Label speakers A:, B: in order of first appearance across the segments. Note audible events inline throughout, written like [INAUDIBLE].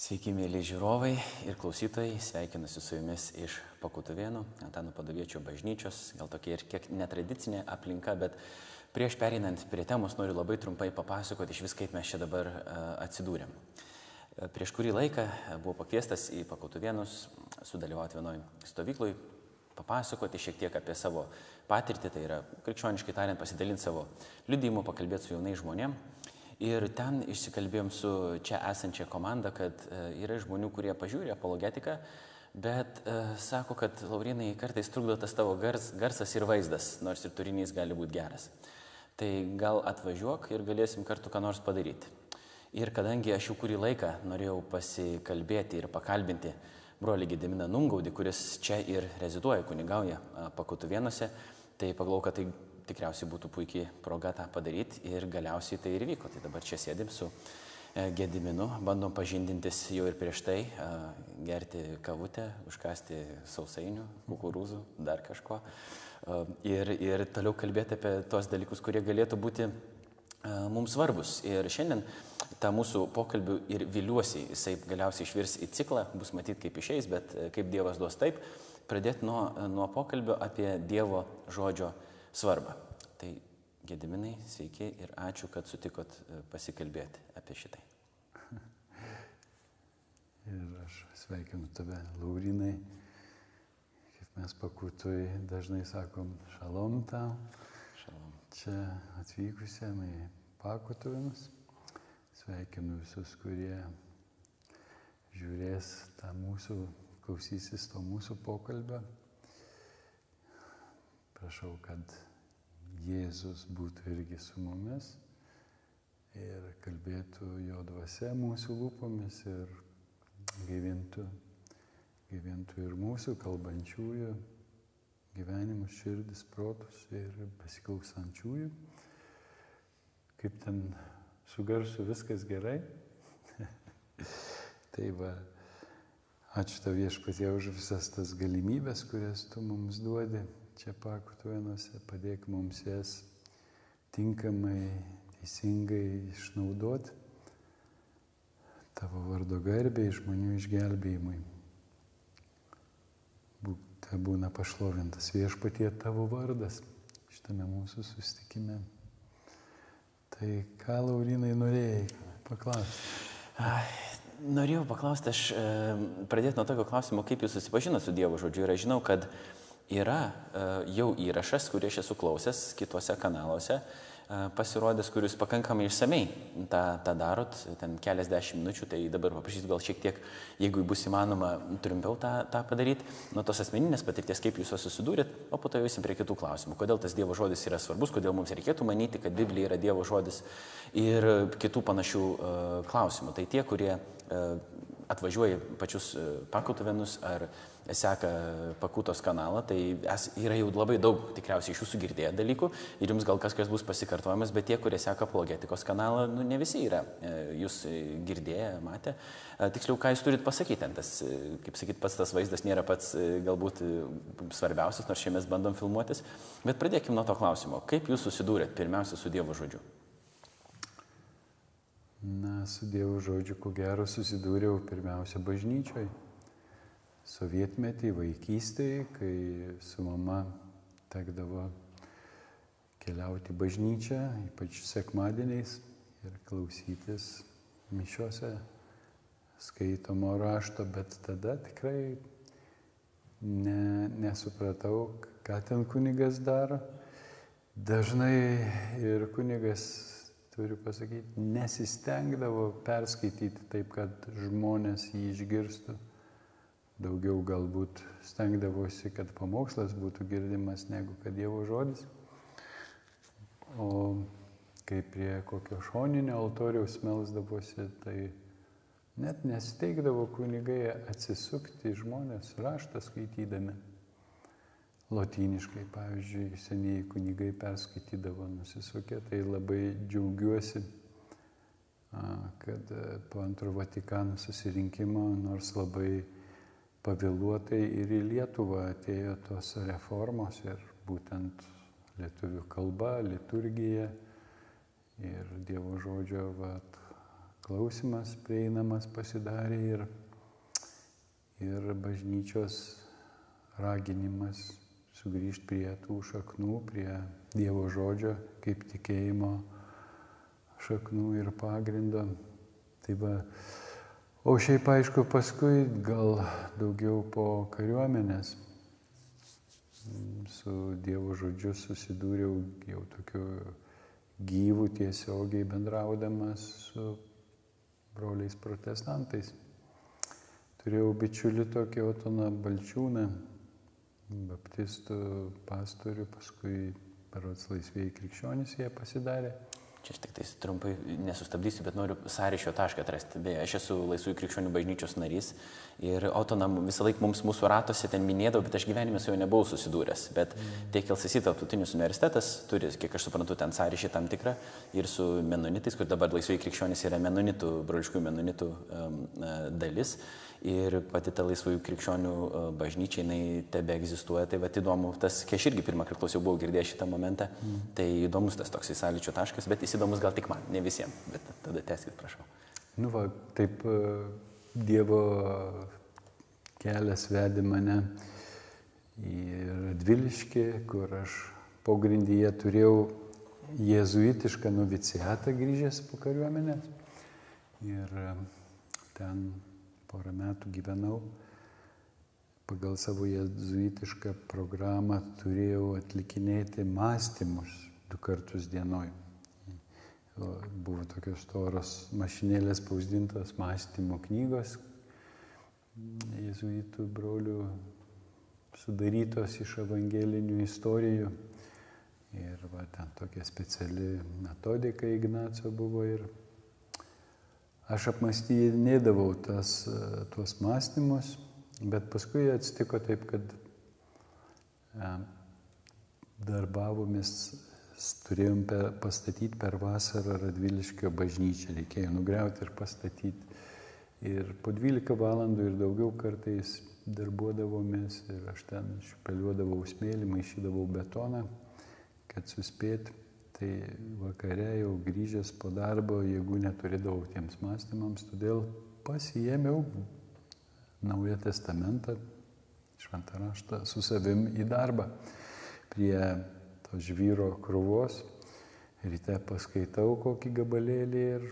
A: Sveiki, mėly žiūrovai ir klausytojai, sveikinuosi su jumis iš Pakutuvėnų, Antano Padoviečio bažnyčios, gal tokia ir kiek netradicinė aplinka, bet prieš pereinant prie temos noriu labai trumpai papasakoti iš vis, kaip mes čia dabar atsidūrėm. Prieš kurį laiką buvau pakviestas į Pakutuvėnus sudalyvauti vienoj stovykloj, papasakoti šiek tiek apie savo patirtį, tai yra krikščioniškai tariant, pasidalinti savo liudijimu, pakalbėti su jaunais žmonėmis. Ir ten išsikalbėjom su čia esančia komanda, kad e, yra žmonių, kurie pažiūrė apologetiką, bet e, sako, kad Laurinai kartais trukdo tas tavo gars, garsas ir vaizdas, nors ir turinys gali būti geras. Tai gal atvažiuok ir galėsim kartu ką nors padaryti. Ir kadangi aš jau kurį laiką norėjau pasikalbėti ir pakalbinti brolį Gediminą Nungaudį, kuris čia ir reziduoja, kunigauja Pakutuvėnuose, tai pagalvojau, kad tai tikriausiai būtų puikiai proga tą padaryti ir galiausiai tai ir vyko. Tai dabar čia sėdim su e, Gediminu, bandom pažindintis jau ir prieš tai, gerti kavutę, užkasti sausainių, kukurūzų, dar kažko. Ir, ir toliau kalbėti apie tos dalykus, kurie galėtų būti mums svarbus. Ir šiandien tą mūsų pokalbių ir viliuosi, jisai galiausiai išvirs į ciklą, bus matyti kaip išeis, bet e, kaip Dievas duos taip, pradėti nuo, nuo pokalbio apie Dievo žodžio svarbą. Tai Gediminai, sveiki ir ačiū, kad sutikot e, pasikalbėti apie šitai. [LAUGHS]
B: Ir aš sveikinu tave, Laurinai. Kaip mes pakutui dažnai sakom, šalom tau. Šalom. Čia atvykusiam į pakutuvinus. Sveikinu visus, kurie žiūrės tą mūsų, klausysis to mūsų pokalbio. Prašau, kad Jėzus būtų irgi su mumis ir kalbėtų jo dvasia mūsų lūpomis ir gyvintų, gyvintų ir mūsų kalbančiųjų gyvenimus, širdis, protus ir besiklausančiųjų. Kaip ten su garsu viskas gerai. [LAUGHS] tai va, ačiū tau viešpatie už visas tas galimybės, kurias tu mums duodi čia pakutuojanuose, padėk mums jas tinkamai, teisingai išnaudoti tavo vardo garbei, žmonių išgelbėjimui. Te būna pašlovintas viešpatie tavo vardas šitame mūsų sustikime. Tai ką Laurinai norėjai paklausti?
A: Norėjau paklausti, aš e, pradėti nuo tokio klausimo, kaip jūs susipažinote su Dievo žodžiu. Ir aš žinau, kad yra e, jau įrašas, kurį aš esu klausęs kituose kanaluose, e, pasirodęs, kuris pakankamai išsamei tą, tą darot, ten keliasdešimt minučių, tai dabar paprašysiu gal šiek tiek, jeigu bus įmanoma, trumpiau tą, tą padaryti, nuo tos asmeninės patirties, kaip jūs susidūrėt, o po to eisim prie kitų klausimų. Kodėl tas Dievo žodis yra svarbus, kodėl mums reikėtų manyti, kad Biblija yra Dievo žodis ir kitų panašių uh, klausimų. Tai tie, kurie uh, atvažiuoja pačius pakutuvenus ar seka Pakutos kanalą, tai yra jau labai daug tikriausiai iš jūsų girdėję dalykų ir jums gal kažkas bus pasikartojamas, bet tie, kurie seka apologetikos kanalą, nu, ne visi yra e, jūs girdėję, matę. E, tiksliau, ką jūs turit pasakyti, tas, e, kaip sakyt, pats tas vaizdas nėra pats galbūt svarbiausias, nors šiandien mes bandom filmuotis, bet pradėkime nuo to klausimo. Kaip jūs susidūrėt pirmiausia su Dievo žodžiu?
B: Na, su Dievo žodžiu, ko gero, susidūriau pirmiausia bažnyčiai sovietmetį, vaikystėje, kai su mama tekdavo keliauti bažnyčią, ypač sekmadieniais ir klausytis mišiuose skaitomo rašto, bet tada tikrai ne, nesupratau, ką ten kunigas daro. Dažnai ir kunigas, turiu pasakyti, nesistengdavo perskaityti taip, kad žmonės jį išgirstų daugiau galbūt stengdavosi, kad pamokslas būtų girdimas negu kad Dievo žodis. O kai prie kokio šoninio altoriaus melsdavosi, tai net nesteigdavo kunigai atsisukti žmonės raštą skaitydami. Lotyniškai, pavyzdžiui, senieji kunigai perskaitydavo nusisukę, tai labai džiaugiuosi, kad po antro Vatikano susirinkimo, nors labai pavėluotai ir į Lietuvą atėjo tos reformos ir būtent lietuvių kalba, liturgija ir Dievo žodžio vat, klausimas prieinamas pasidarė ir, ir bažnyčios raginimas sugrįžti prie tų šaknų, prie Dievo žodžio kaip tikėjimo šaknų ir pagrindo. Tai va, o šiaip aišku, paskui gal daugiau po kariuomenės su Dievo žodžiu susidūriau jau tokiu gyvų tiesiogiai bendraudamas su broliais protestantais. Turėjau bičiulį tokį Otoną Balčiūną, baptistų pastorių, paskui parods laisvėjai krikščionys jie pasidarė.
A: Čia aš tik tais trumpai nesustabdysiu, bet noriu sąryšio tašką atrasti. Beje, aš esu Laisvųjų krikščionių bažnyčios narys ir Otonam visą laiką mums mūsų ratuose ten minėdavo, bet aš gyvenime su juo nebuvau susidūręs. Bet mm. tiek LCC tarptautinis universitetas turi, kiek aš suprantu, ten sąryšį tam tikrą ir su menonitais, kur dabar Laisvųjų krikščionys yra menonitų, broliškųjų menonitų um, dalis ir pati ta laisvųjų krikščionių e, bažnyčia, jinai tebe egzistuoja. Tai vad įdomu, tas, kai aš irgi pirmą kartą jau buvau girdėjęs šitą momentą, mm. tai įdomus tas toks įsąlyčio taškas, bet jis įdomus gal tik man, ne visiems, bet tada teskit, prašau.
B: Nu va, taip e, Dievo kelias vedė mane į Radviliškį, kur aš pogrindyje turėjau jėzuitišką novicijatą grįžęs po kariuomenės. Ir e, ten porą metų gyvenau, pagal savo jezuitišką programą turėjau atlikinėti mąstymus du kartus dienoj. Buvo tokios toros mašinėlės spausdintos mąstymo knygos, jezuitų brolių sudarytos iš evangelinių istorijų. Ir va, ten tokia speciali metodika Ignaco buvo ir aš apmastydavau tas, tuos mąstymus, bet paskui atsitiko taip, kad e, darbavomės, turėjom per, pastatyti per vasarą Radviliškio bažnyčią, reikėjo nugriauti ir pastatyti. Ir po 12 valandų ir daugiau kartais darbuodavomės ir aš ten špeliuodavau smėlį, maišydavau betoną, kad suspėt Tai vakare jau grįžęs po darbo, jeigu neturėdavau tiems mąstymams, todėl pasijėmiau Naują Testamentą, šventą raštą su savim į darbą prie to žvyro krūvos. Ryte paskaitau kokį gabalėlį ir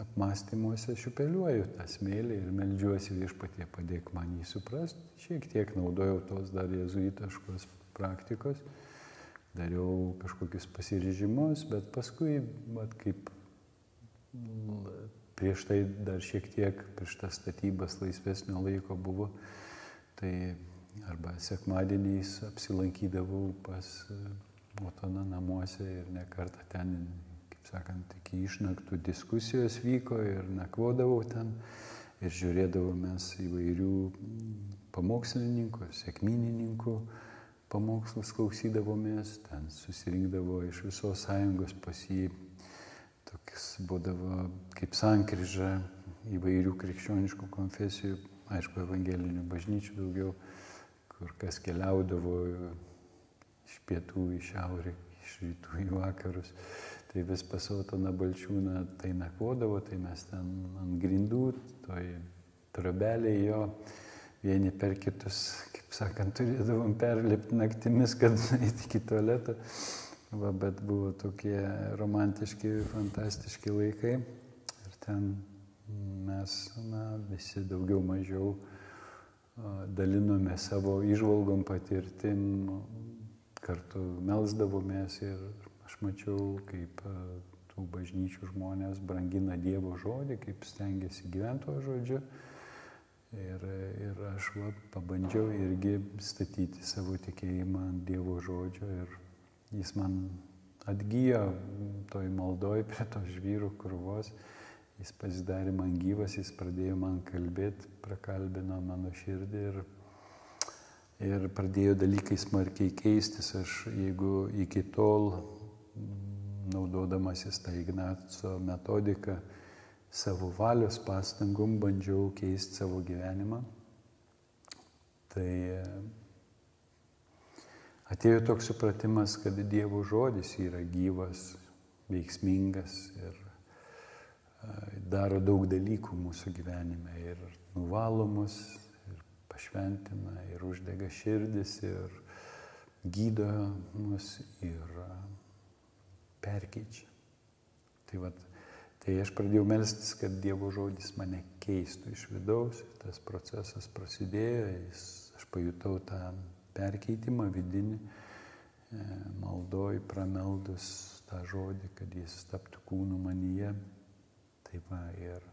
B: apmąstymuose šiupeliuoju tą smėlį ir melžiuosi viešpatie padėk man jį suprasti. Šiek tiek naudojau tos dar jezuitiškos praktikos dariau kažkokius pasiryžimus, bet paskui, mat, kaip prieš tai dar šiek tiek, prieš tas statybas laisvesnio laiko buvo, tai arba sekmadieniais apsilankydavau pas Motoną namuose ir nekartą ten, kaip sakant, iki išnaktų diskusijos vyko ir nakvodavau ten ir žiūrėdavau mes įvairių pamokslininkų, sėkminininkų, pamokslus klausydavomės, ten susirinkdavo iš visos sąjungos pas jį, toks būdavo kaip sankryža įvairių krikščioniškų konfesijų, aišku, evangelinių bažnyčių daugiau, kur kas keliaudavo iš pietų į šiaurę, iš rytų į vakarus. Tai vis pasautona balčiūna tai nakvodavo, tai mes ten ant grindų, toj trobelėje jo vieni per kitus, kaip sakant, turėdavom perlipti naktimis, kad [LAUGHS] eiti iki tualeto. Va, bet buvo tokie romantiški, fantastiški laikai. Ir ten mes na, visi daugiau mažiau dalinome savo išvalgom patirtim, kartu melzdavomės ir aš mačiau, kaip tų bažnyčių žmonės brangina Dievo žodį, kaip stengiasi gyventi to žodžiu. Ir, ir aš va, pabandžiau irgi statyti savo tikėjimą ant Dievo žodžio ir jis man atgyjo toj maldoj [LAUGHS] prie to žvyrų krūvos, jis pasidarė man gyvas, jis pradėjo man kalbėti, prakalbino mano širdį ir, ir pradėjo dalykai smarkiai keistis. Aš jeigu iki tol naudodamasis tą Ignaco metodiką, savo valios pastangom bandžiau keisti savo gyvenimą. Tai e, atėjo toks supratimas, kad Dievo žodis yra gyvas, veiksmingas ir daro daug dalykų mūsų gyvenime ir nuvalomus, ir pašventina, ir uždega širdis, ir gydo mus, ir perkeičia. Tai, vat, tai aš pradėjau melstis, kad Dievo žodis mane keistų iš vidaus, tas procesas prasidėjo, jis, aš pajutau tą perkeitimą vidinį, e, maldoj prameldus tą žodį, kad jis taptų kūnų manyje. Taip, va, ir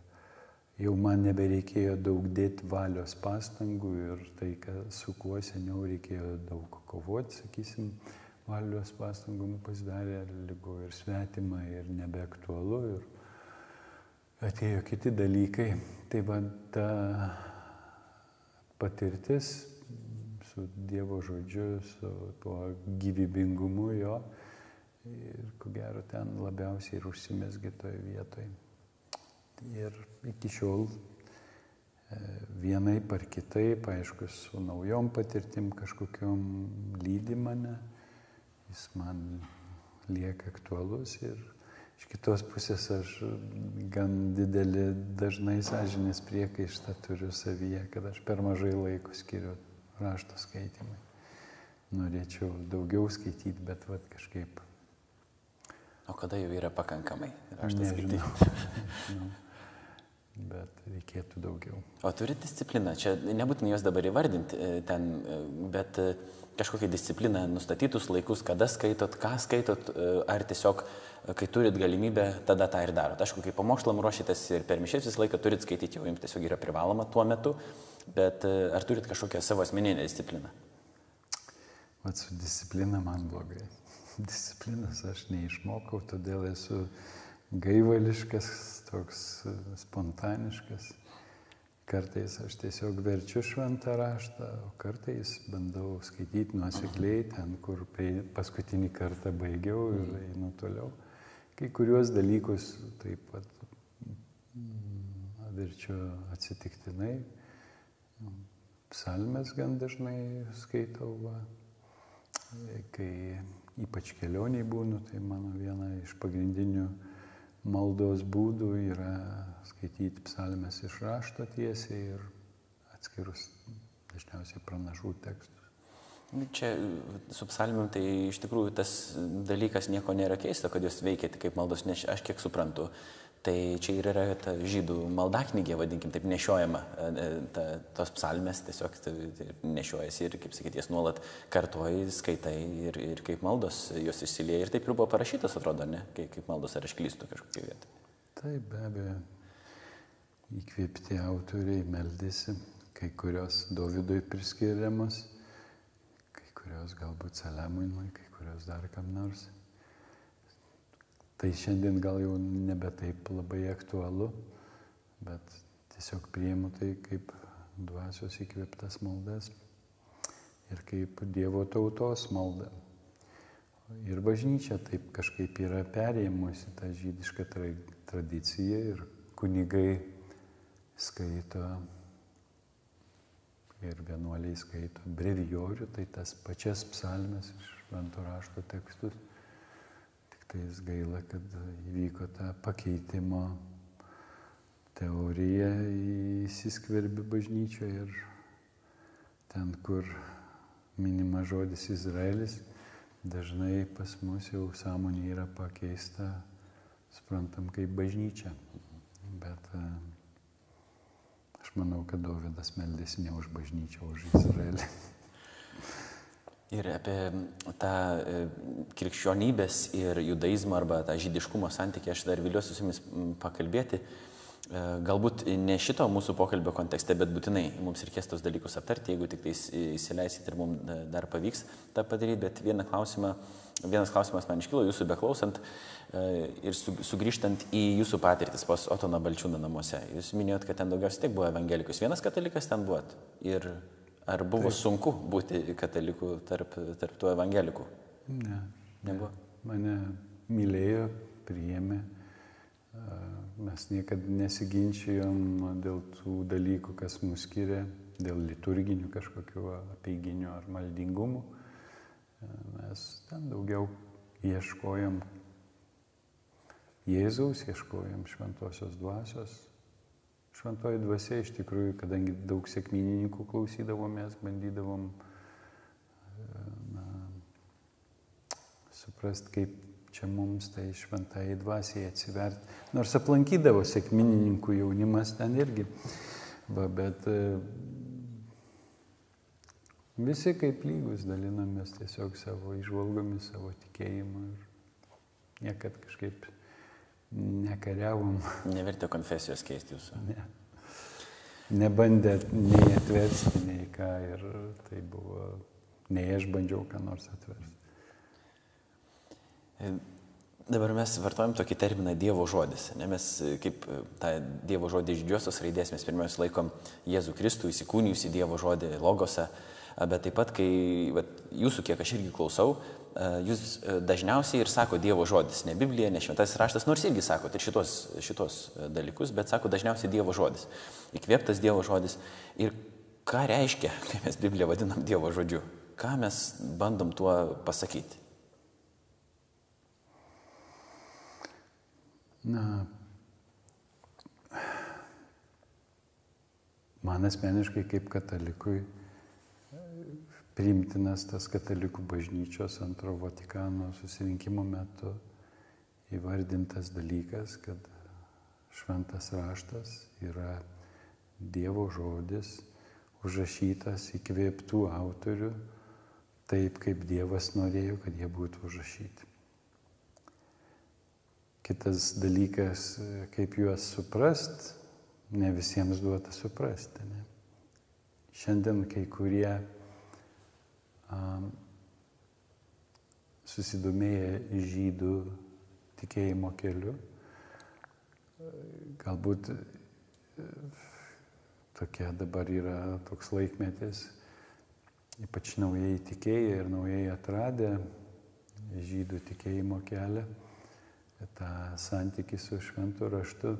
B: jau man nebereikėjo daug dėti valios pastangų ir tai, su kuo seniau reikėjo daug kovoti, sakysim, valios pastangų pasidarė lygo ir svetima ir nebeaktualu ir atėjo kiti dalykai. Tai va ta patirtis su Dievo žodžiu, su tuo gyvybingumu jo ir ko gero ten labiausiai ir užsimesgi toje vietoje. Ir iki šiol e, vienai par kitaip, aišku, su naujom patirtim kažkokiam lydi mane, jis man lieka aktualus ir iš kitos pusės aš gan didelį dažnai sąžinės priekaištą turiu savyje, kad aš per mažai laiko skiriu rašto skaitimui. Norėčiau daugiau skaityti, bet vad kažkaip.
A: O kada jau yra pakankamai rašto skaityti? [LAUGHS]
B: Bet reikėtų daugiau.
A: O turi discipliną, čia nebūtina jos dabar įvardinti e, ten, e, bet e, kažkokią discipliną, nustatytus laikus, kada skaitot, ką skaitot, ar tiesiog, kai turit galimybę, tada tą ir darot. Aišku, kai pamokslam ruošitės ir per mišės visą laiką turit skaityti, jau jums tiesiog yra privaloma tuo metu, bet ar turit kažkokią savo asmeninę discipliną?
B: Vat su disciplina man blogai. [LAUGHS] Disciplinas aš neišmokau, todėl esu gaivališkas, toks spontaniškas. Kartais aš tiesiog verčiu šventą raštą, o kartais bandau skaityti nuosekliai ten, kur paskutinį kartą baigiau ir einu toliau. Kai kuriuos dalykus taip pat mm, verčiu atsitiktinai. Psalmes gan dažnai skaitau, va. kai ypač kelioniai būnu, tai mano viena iš pagrindinių maldos būdų yra skaityti psalmes iš rašto tiesiai ir atskirus dažniausiai pranašų tekstus.
A: Čia su psalmėm tai iš tikrųjų tas dalykas nieko nėra keista, kad jūs veikiate kaip maldos, nes aš kiek suprantu, tai čia ir yra ta žydų maldaknygė, vadinkim, taip nešiojama, ta, tos psalmės tiesiog tai, tai nešiojasi ir, kaip sakyti, jas nuolat kartuoji, skaitai ir, ir kaip maldos jos įsilieja. Ir taip ir buvo parašytas, atrodo, ne, kaip, kaip maldos ar aš klystu kažkokią vietą.
B: Taip, be abejo, įkvėpti autoriai meldėsi, kai kurios Dovydui priskiriamos kurios galbūt Saliamonui, kai kurios dar kam nors. Tai šiandien gal jau nebe taip labai aktualu, bet tiesiog priimu tai kaip dvasios įkvėptas maldas ir kaip Dievo tautos malda. Ir bažnyčia taip kažkaip yra perėmusi tą žydišką tra tradiciją ir kunigai skaito ir vienuoliai skaito brevijorių, tai tas pačias psalmes iš švento rašto tekstus. Tik tai jis gaila, kad įvyko ta pakeitimo teorija įsiskverbi bažnyčioje ir ten, kur minima žodis Izraelis, dažnai pas mus jau sąmonė yra pakeista, suprantam, kaip bažnyčia. Bet uh, Aš manau, kad Dovydas meldėsi ne už bažnyčią, o už Izraelį. [LAUGHS]
A: Ir apie tą e, krikščionybės ir judaizmo arba tą žydiškumo santykį aš dar viliuosi su jumis pakalbėti. E, galbūt ne šito mūsų pokalbio kontekste, bet būtinai mums reikės tos dalykus aptarti, jeigu tik tai įsileisit ir mums dar pavyks tą padaryti. Bet vieną klausimą, vienas klausimas man iškilo jūsų beklausant. E, ir sugrįžtant į jūsų patirtis pas Otono Balčiūną namuose. Jūs minėjot, kad ten daugiausiai tik buvo evangelikus. Vienas katalikas ten buvot. Ir ar buvo Taip. sunku būti kataliku tarp, tarp tų evangelikų?
B: Ne.
A: Nebuvo.
B: Mane mylėjo, priėmė. Mes niekada nesiginčijom dėl tų dalykų, kas mus skiria, dėl liturginių kažkokių apieiginių ar maldingumų. Mes ten daugiau ieškojom Jėzaus, ieškojom šventosios dvasios. Šventoji dvasia iš tikrųjų, kadangi daug sėkminininkų klausydavomės, bandydavom na, suprast, kaip čia mums tai šventai dvasiai atsiverti. Nors aplankydavo sėkminininkų jaunimas ten irgi. Va, bet visi kaip lygus dalinamės tiesiog savo išvalgomis, savo tikėjimu ir niekad kažkaip nekariavom.
A: Nevertė konfesijos keisti jūsų.
B: Ne. Nebandė nei atversti, nei ką ir tai buvo, nei aš bandžiau ką nors atversti.
A: Dabar mes vartojam tokį terminą Dievo žodis. Ne, mes kaip tą Dievo žodį iš didžiosios raidės mes pirmiausia laikom Jėzų Kristų įsikūnijusi Dievo žodį logose, bet taip pat, kai vat, jūsų, kiek aš irgi klausau, jūs dažniausiai ir sako Dievo žodis, ne Biblija, ne šventasis raštas, nors irgi sako ir šitos, šitos dalykus, bet sako dažniausiai Dievo žodis. Įkvėptas Dievo žodis. Ir ką reiškia, [LAUGHS] kai mes Bibliją vadinam Dievo žodžiu? Ką mes bandom tuo pasakyti?
B: Na, man asmeniškai kaip katalikui priimtinas tas katalikų bažnyčios antro Vatikano susirinkimo metu įvardintas dalykas, kad šventas raštas yra Dievo žodis, užrašytas įkvėptų autorių, taip kaip Dievas norėjo, kad jie būtų užrašyti. Kitas dalykas, kaip juos suprast, ne visiems duota suprasti. Ne? Šiandien kai kurie susidomėję žydų tikėjimo keliu, galbūt tokia dabar yra toks laikmetis, ypač naujai tikėjai ir naujai atradę žydų tikėjimo kelią tą santykį su šventu raštu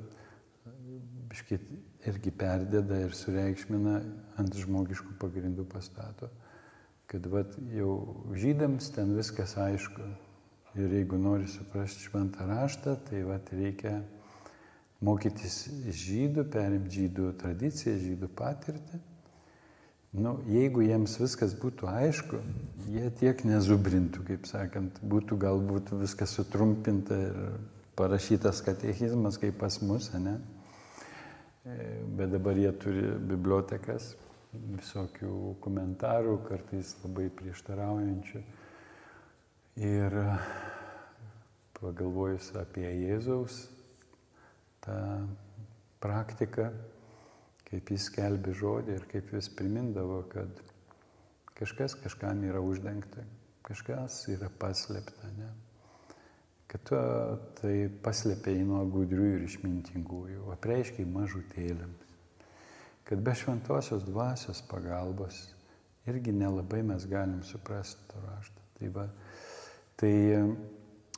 B: biškit irgi perdeda ir sureikšmina ant žmogiškų pagrindų pastato. Kad vat, jau žydams ten viskas aišku. Ir jeigu nori suprasti šventą raštą, tai vat, reikia mokytis žydų, perimti žydų tradiciją, žydų patirtį. Nu, jeigu jiems viskas būtų aišku, jie tiek nezubrintų, kaip sakant, būtų galbūt viskas sutrumpinta ir parašytas katechizmas kaip pas mus, ne? E, bet dabar jie turi bibliotekas, visokių komentarų, kartais labai prieštaraujančių. Ir pagalvojus apie Jėzaus tą praktiką, kaip jis kelbi žodį ir kaip jis primindavo, kad kažkas kažkam yra uždengta, kažkas yra paslėpta, ne? kad tu tai paslėpiai nuo gudrių ir išmintingųjų, apreiškiai mažutėlėms, kad be šventosios dvasios pagalbos irgi nelabai mes galim suprasti to raštą. Tai, va, tai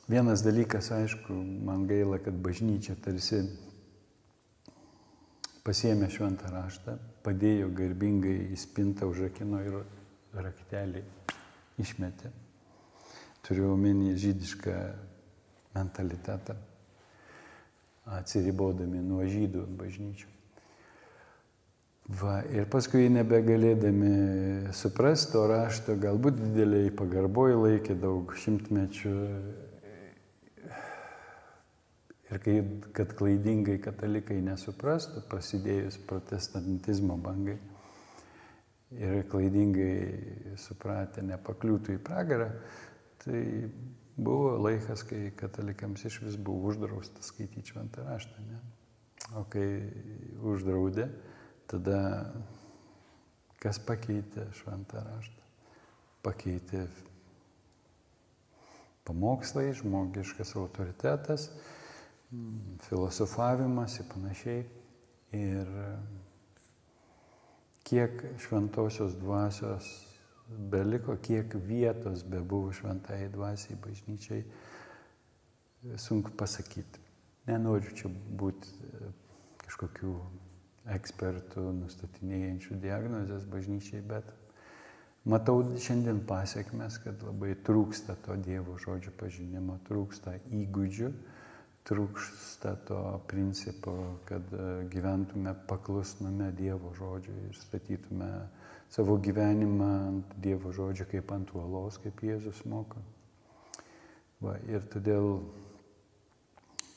B: vienas dalykas, aišku, man gaila, kad bažnyčia tarsi pasiemė šventą raštą, padėjo garbingai į spintą, užrakino ir raktelį išmetė. Turiu omeny žydišką mentalitetą, atsiribodami nuo žydų bažnyčių. Va, ir paskui nebegalėdami suprasti to rašto, galbūt dideliai pagarboji laikė daug šimtmečių Ir kai, kad klaidingai katalikai nesuprastų, prasidėjus protestantizmo bangai ir klaidingai supratę nepakliūtų į pragarą, tai buvo laikas, kai katalikams iš vis buvo uždrausta skaityti šventą raštą. Ne? O kai uždraudė, tada kas pakeitė šventą raštą? Pakeitė pamokslai, žmogiškas autoritetas filosofavimas ir panašiai. Ir kiek šventosios dvasios beliko, kiek vietos bebuvo šventai dvasiai bažnyčiai, sunku pasakyti. Nenoriu čia būti e, kažkokių ekspertų nustatinėjančių diagnozės bažnyčiai, bet matau šiandien pasiekmes, kad labai trūksta to Dievo žodžio pažinimo, trūksta įgūdžių trūksta to principo, kad e, gyventume paklusnume Dievo žodžiui ir statytume savo gyvenimą ant Dievo žodžio kaip ant uolos, kaip Jėzus moko. Va, ir todėl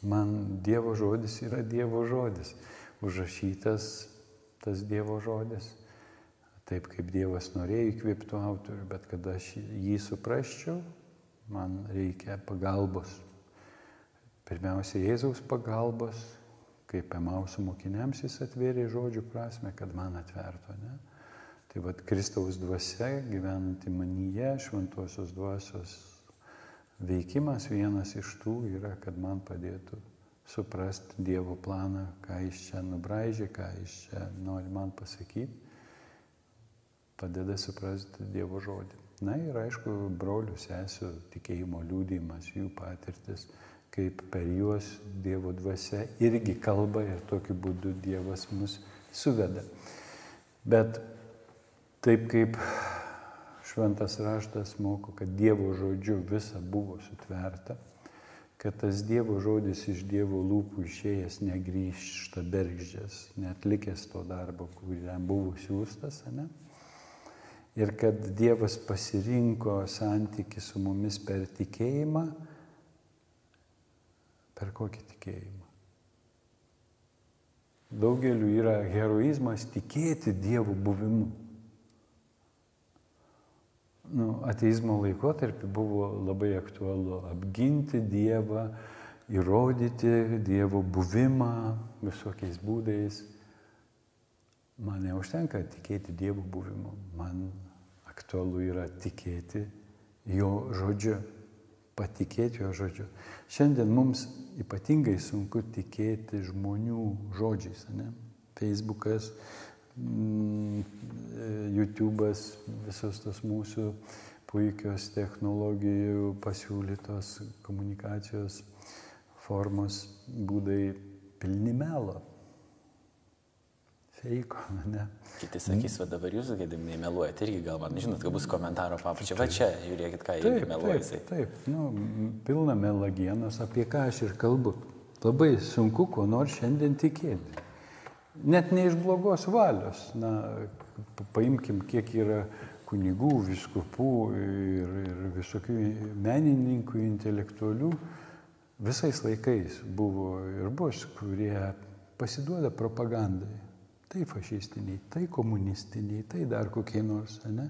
B: man Dievo žodis yra Dievo žodis, užrašytas tas Dievo žodis taip kaip Dievas norėjo įkvėptų autorių, bet kad aš jį suprasčiau, man reikia pagalbos. Pirmiausia, Jėzaus pagalbos, kaip Emausų mokiniams jis atvėrė žodžių prasme, kad man atvertų. Ne? Tai vad Kristaus dvasia gyvenanti manyje, šventosios dvasios veikimas vienas iš tų yra, kad man padėtų suprasti Dievo planą, ką jis čia nubraidžia, ką jis čia nori man pasakyti padeda suprasti Dievo žodį. Na ir aišku, brolių sesijų tikėjimo liūdimas, jų patirtis, kaip per juos Dievo dvasia irgi kalba ir tokiu būdu Dievas mus suveda. Bet taip kaip šventas raštas moko, kad Dievo žodžiu visa buvo sutverta, kad tas Dievo žodis iš Dievo lūpų išėjęs negrįžta bergždžias, netlikęs to darbo, kuriam buvo siūstas, ne? ir kad Dievas pasirinko santyki su mumis per tikėjimą, per kokį tikėjimą. Daugeliu yra heroizmas tikėti Dievo buvimu. Nu, ateizmo laikotarpį buvo labai aktualu apginti Dievą, įrodyti Dievo buvimą visokiais būdais. Man neužtenka tikėti Dievo buvimu, man aktualu yra tikėti jo žodžiu, patikėti jo žodžiu. Šiandien mums ypatingai sunku tikėti žmonių žodžiais. Ne? Facebookas, YouTube'as, visos tos mūsų puikios technologijų pasiūlytos komunikacijos formos būdai pilni melo feiko, ne?
A: Kiti sakys, va dabar jūs, gėdimai, meluojate irgi gal man, žinot, kad bus komentaro papučia, va čia, žiūrėkit, ką jie meluoja.
B: Taip, taip, nu, pilna melagienos, apie ką aš ir kalbu. Labai sunku, kuo nors šiandien tikėti. Net ne iš blogos valios. Na, paimkim, kiek yra kunigų, viskupų ir, ir visokių menininkų, intelektualių. Visais laikais buvo ir bus, kurie pasiduoda propagandai tai fašistiniai, tai komunistiniai, tai dar kokie nors, ne?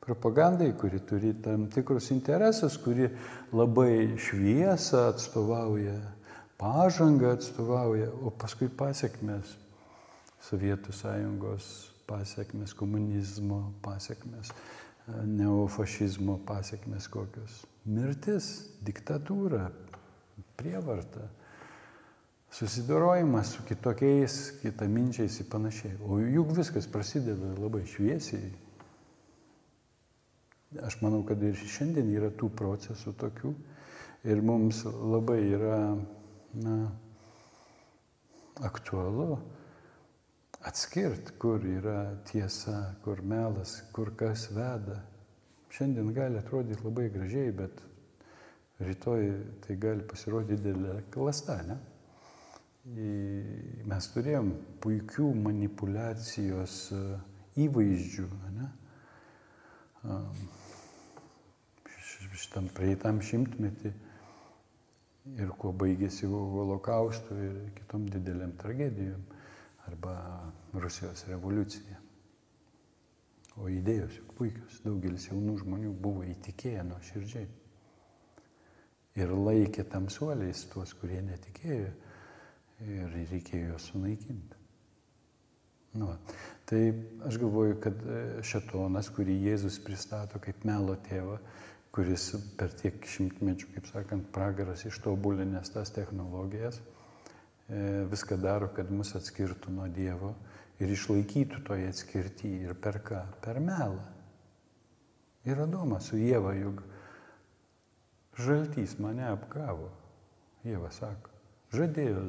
B: Propagandai, kuri turi tam tikrus interesus, kuri labai šviesą atstovauja, pažangą atstovauja, o paskui pasiekmes Sovietų sąjungos pasiekmes, komunizmo pasiekmes, neofašizmo pasiekmes kokios. Mirtis, diktatūra, prievarta susidorojimas su kitokiais, kitaminčiais ir panašiai. O juk viskas prasideda labai šviesiai. Aš manau, kad ir šiandien yra tų procesų tokių ir mums labai yra na, aktualu atskirti, kur yra tiesa, kur melas, kur kas veda. Šiandien gali atrodyti labai gražiai, bet rytoj tai gali pasirodyti didelė klasta, ne? mes turėjom puikių manipulacijos e, įvaizdžių, ne? šitam prieitam šimtmetį ir kuo baigėsi holokaustu ir kitom dideliam tragedijom arba Rusijos revoliucija. O idėjos juk puikios, daugelis jaunų žmonių buvo įtikėję nuo širdžiai ir laikė tamsuoliais tuos, kurie netikėjo. Ir reikėjo juos sunaikinti. Nu, tai aš galvoju, kad e, šetonas, kurį Jėzus pristato kaip melo tėvą, kuris per tiek šimtmečių, kaip sakant, pragaras ištobulinęs tas technologijas, e, viską daro, kad mus atskirtų nuo Dievo ir išlaikytų toje atskirtyje. Ir per ką? Per melą. Ir Adomas su Jėva juk žaltys mane apgavo. Jėva sako, žadėjo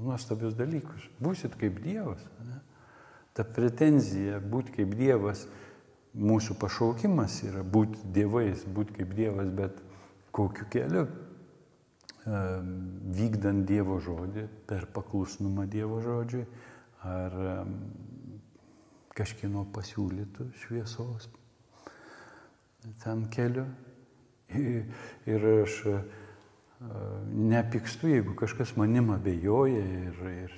B: nuostabius dalykus. Būsit kaip Dievas. Ne? Ta pretenzija būti kaip Dievas, mūsų pašaukimas yra būti dievais, būti kaip Dievas, bet kokiu keliu. vykdant Dievo žodį, per paklusnumą Dievo žodžiui, ar kažkino pasiūlytų šviesos ten keliu. Ir aš nepykstu, jeigu kažkas manim abejoja ir, ir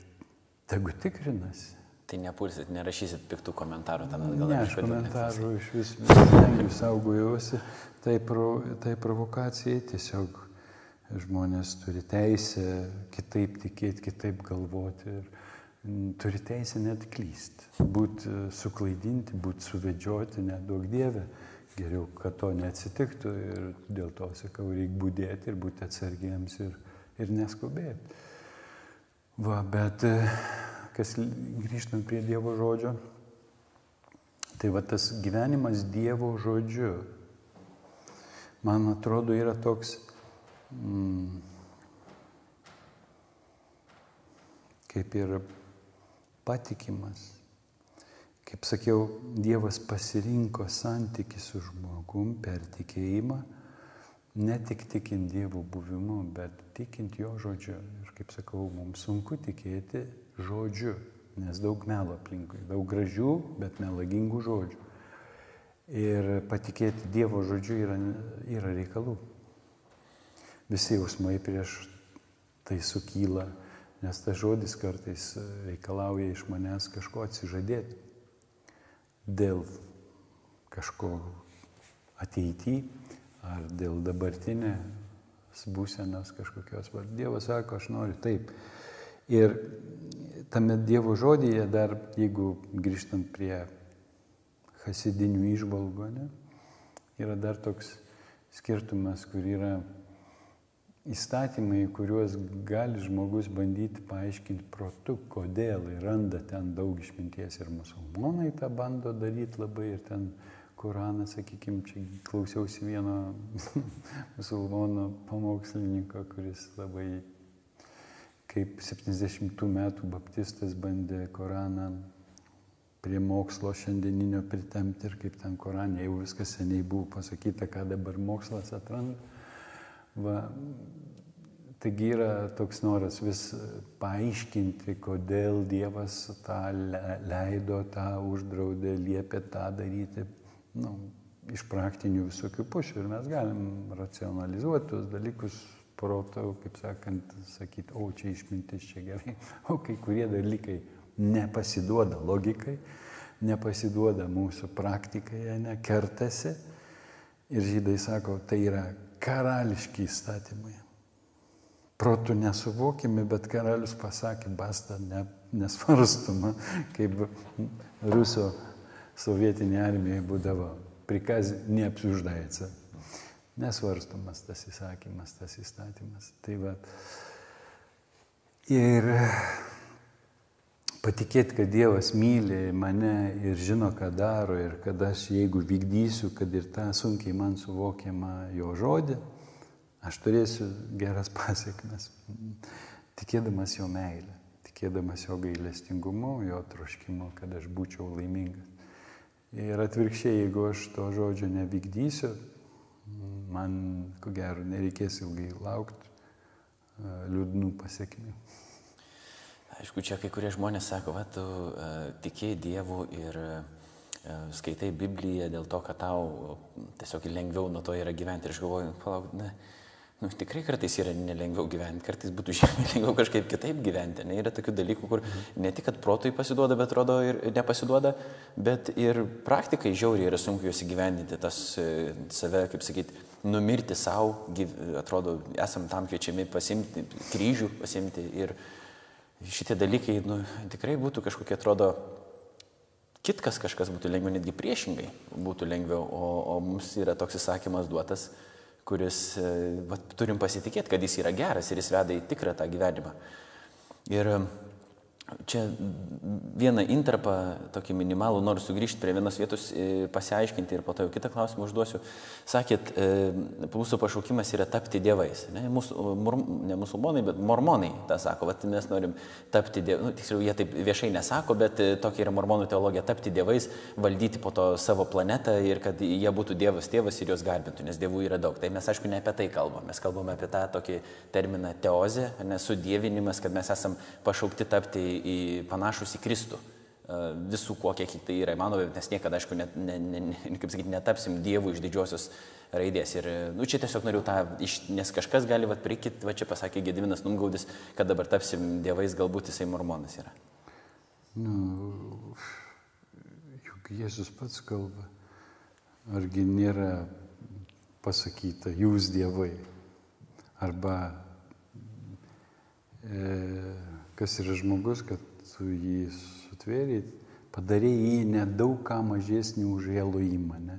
B: tegu tikrinasi.
A: Tai nepulsit, nerašysit piktų komentarų tam
B: atgal. Ne, aš komentarų iš vis stengiu saugojuosi. Tai, pro, tai provokacijai tiesiog žmonės turi teisę kitaip tikėti, kitaip galvoti ir turi teisę net klysti. Būti suklaidinti, būti suvedžioti, nedaug dievę. Geriau, kad to neatsitiktų ir dėl to sakau, reikia būdėti ir būti atsargiems ir, ir neskubėti. Va, bet kas grįžtant prie Dievo žodžio, tai va tas gyvenimas Dievo žodžiu, man atrodo, yra toks, mm, kaip ir patikimas. Kaip sakiau, Dievas pasirinko santyki su žmogum per tikėjimą, ne tik tikint Dievo buvimu, bet tikint jo žodžiu. Ir kaip sakau, mums sunku tikėti žodžiu, nes daug melo aplinkui, daug gražių, bet melagingų žodžių. Ir patikėti Dievo žodžiu yra, yra reikalų. Visi jausmai prieš tai sukyla, nes tas žodis kartais reikalauja iš manęs kažko atsižadėti dėl kažko ateityje ar dėl dabartinės būsenos kažkokios. Dievas sako, aš noriu taip. Ir tame Dievo žodyje dar, jeigu grįžtant prie hasidinių išvalgų, ne, yra dar toks skirtumas, kur yra įstatymai, kuriuos gali žmogus bandyti paaiškinti protu, kodėl ir randa ten daug išminties ir musulmonai tą bando daryti labai ir ten Koraną, sakykime, čia klausiausi vieno [LAUGHS] musulmono pamokslininko, kuris labai kaip 70 metų baptistas bandė Koraną prie mokslo šiandieninio pritemti ir kaip ten Koranė jau viskas seniai buvo pasakyta, ką dabar mokslas atranda. Va, taigi yra toks noras vis paaiškinti, kodėl Dievas tą leido, tą uždraudė, liepė tą daryti nu, iš praktinių visokių pušių ir mes galim racionalizuoti tuos dalykus protau, kaip sakant, sakyti, o čia išmintis, čia gerai, o kai kurie dalykai nepasiduoda logikai, nepasiduoda mūsų praktikai, ne, kertasi. Ir žydai sako, tai yra karališki įstatymai. Protų nesuvokimi, bet karalius pasakė, basta, ne, nesvarstoma, [LAUGHS] kaip Ruso sovietinė armija būdavo, prikaz neapsiuždaica. Nesvarstomas tas įsakymas, tas įstatymas. Tai va. Ir patikėti, kad Dievas myli mane ir žino, ką daro ir kad aš, jeigu vykdysiu, kad ir tą sunkiai man suvokiamą jo žodį, aš turėsiu geras [LAUGHS] pasiekmes. Tikėdamas jo meilę, tikėdamas jo gailestingumu, jo troškimu, kad aš būčiau laimingas. Ir atvirkščiai, jeigu aš to žodžio nevykdysiu, man, ko gero, nereikės ilgai laukti liūdnų pasiekmių.
A: Aišku, čia kai kurie žmonės sako, va, tu uh, tikėjai Dievu ir uh, skaitai Bibliją dėl to, kad tau tiesiog lengviau nuo to yra gyventi. Ir aš galvoju, palauk, ne, Nu, tikrai kartais yra nelengviau gyventi, kartais būtų [LAUGHS] žymiai lengviau kažkaip kitaip gyventi. Ne? Yra tokių dalykų, kur ne tik, kad protui pasiduoda, bet rodo ir nepasiduoda, bet ir praktikai žiauriai yra sunku juos įgyvendinti, tas e, save, kaip sakyti, numirti savo, atrodo, esam tam kviečiami pasimti, kryžių pasimti ir šitie dalykai, nu, tikrai būtų kažkokie, atrodo, kitkas kažkas būtų lengviau, netgi priešingai būtų lengviau, o, o mums yra toks įsakymas duotas kuris e, va, turim pasitikėti, kad jis yra geras ir jis veda į tikrą tą gyvenimą. Ir Čia vieną interpą, tokį minimalų, noriu sugrįžti prie vienos vietos, e, pasiaiškinti ir po to jau kitą klausimą užduosiu. Sakėt, e, mūsų pašaukimas yra tapti dievais. Ne, mūsų, mur, ne musulmonai, bet mormonai tą sako, vat mes norim tapti dievais. Nu, tiksliau, jie taip viešai nesako, bet e, tokia yra mormonų teologija - tapti dievais, valdyti po to savo planetą ir kad jie būtų dievas tėvas ir juos garbintų, nes dievų yra daug. Tai mes aišku ne apie tai kalbame, mes kalbame apie tą tokį terminą teozę, nesudėvinimas, kad mes esam pašaukti tapti į panašus į Kristų. E, visų kuo, kiek tai yra įmanoma, nes niekada, aišku, net, ne, ne, ne, kaip sakyti, netapsim dievų iš didžiosios raidės. Ir, nu, čia tiesiog noriu tą, iš, nes kažkas gali, va, prikit, va, čia pasakė Gediminas Numgaudis, kad dabar tapsim dievais, galbūt jisai mormonas yra.
B: Nu, juk Jėzus pats kalba. Argi nėra pasakyta, jūs dievai. Arba e, kas yra žmogus, kad tu jį sutvėrėjai, padarėjai jį nedaug ką mažesnį už Elohimą, ne?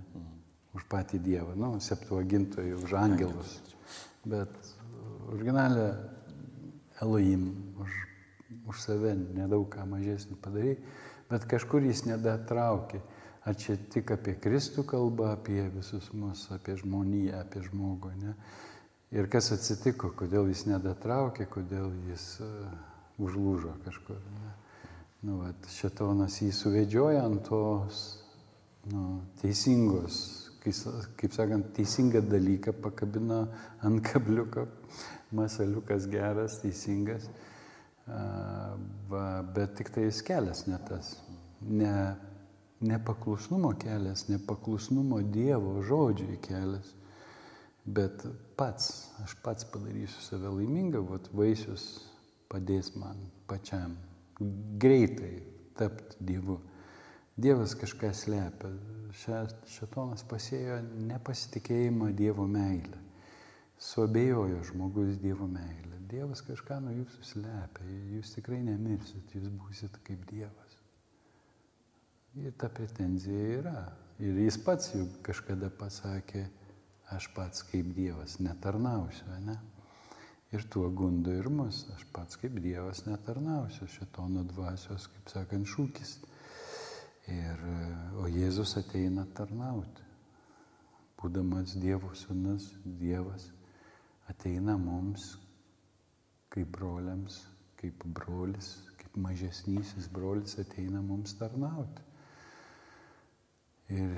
B: už patį Dievą, nu, septuagintojų, už angelus. Bet originalę Elohim už, už save nedaug ką mažesnį padarėjai, bet kažkur jis nedatraukė. Ar čia tik apie Kristų kalba, apie visus mus, apie žmoniją, apie žmogų, ne? Ir kas atsitiko, kodėl jis nedatraukė, kodėl jis uh, užlūžo kažkur. Nu, vat, šetonas jį suvedžioja ant tos nu, teisingos, kaip, sakant, teisingą dalyką pakabino ant kabliuko, masaliukas geras, teisingas, va, bet tik tai jis kelias ne tas. Ne, nepaklusnumo kelias, nepaklusnumo Dievo žodžiai kelias, bet pats, aš pats padarysiu save laimingą, vat vaisius padės man pačiam greitai tapti Dievu. Dievas kažką slepia. Šetonas pasėjo nepasitikėjimą Dievo meilę. Suabėjojo žmogus Dievo meilę. Dievas kažką nuo jūsų slepia. Jūs tikrai nemirsit, jūs būsit kaip Dievas. Ir ta pretenzija yra. Ir jis pats juk kažkada pasakė, aš pats kaip Dievas netarnausiu, ne? Ir tuo gundo ir mus. Aš pats kaip Dievas netarnausiu šitono dvasios, kaip sakant, šūkis. Ir, o Jėzus ateina tarnauti. Būdamas Dievo sūnus, Dievas ateina mums kaip broliams, kaip brolis, kaip mažesnysis brolis ateina mums tarnauti. Ir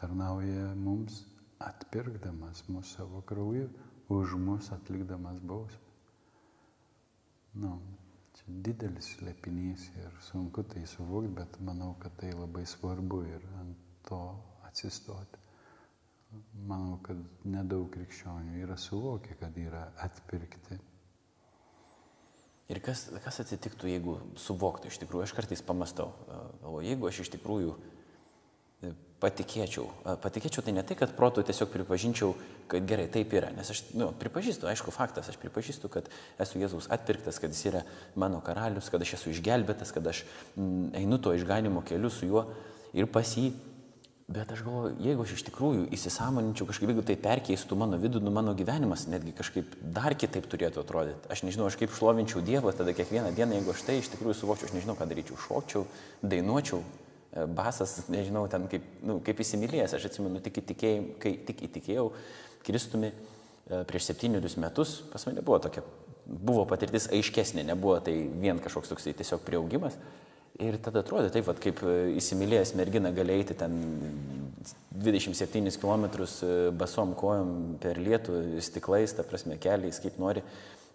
B: tarnauja mums atpirkdamas mūsų savo krauju, už mus atlikdamas bausmę. Nu, čia didelis slėpinys ir sunku tai suvokti, bet manau, kad tai labai svarbu ir ant to atsistoti. Manau, kad nedaug krikščionių yra suvokę, kad yra atpirkti.
A: Ir kas, kas atsitiktų, jeigu suvoktų iš tikrųjų, aš kartais pamastau, o jeigu aš iš tikrųjų patikėčiau. Patikėčiau tai ne tai, kad protų tiesiog pripažinčiau, kad gerai, taip yra. Nes aš nu, pripažįstu, aišku, faktas, aš pripažįstu, kad esu Jėzaus atpirktas, kad jis yra mano karalius, kad aš esu išgelbėtas, kad aš m, mm, einu to išganimo keliu su juo ir pas jį. Bet aš galvoju, jeigu aš iš tikrųjų įsisamoninčiau kažkaip, jeigu tai perkeistų mano vidų, nu mano gyvenimas netgi kažkaip dar kitaip turėtų atrodyti. Aš nežinau, aš kaip šlovinčiau Dievą, tada kiekvieną dieną, jeigu aš tai iš tikrųjų suvokčiau, aš nežinau, ką daryčiau, šokčiau, dainuočiau, E, basas, nežinau, ten kaip, nu, kaip įsimylėjęs, aš atsimenu, tik įtikėjau, kai tik įtikėjau Kristumi e, prieš septynerius metus, pas mane buvo tokia, buvo patirtis aiškesnė, nebuvo tai vien kažkoks toksai tiesiog prieaugimas. Ir tada atrodė taip, vat, kaip e, įsimylėjęs mergina gali eiti ten 27 km basom kojom per lietų, stiklais, ta prasme, keliais, kaip nori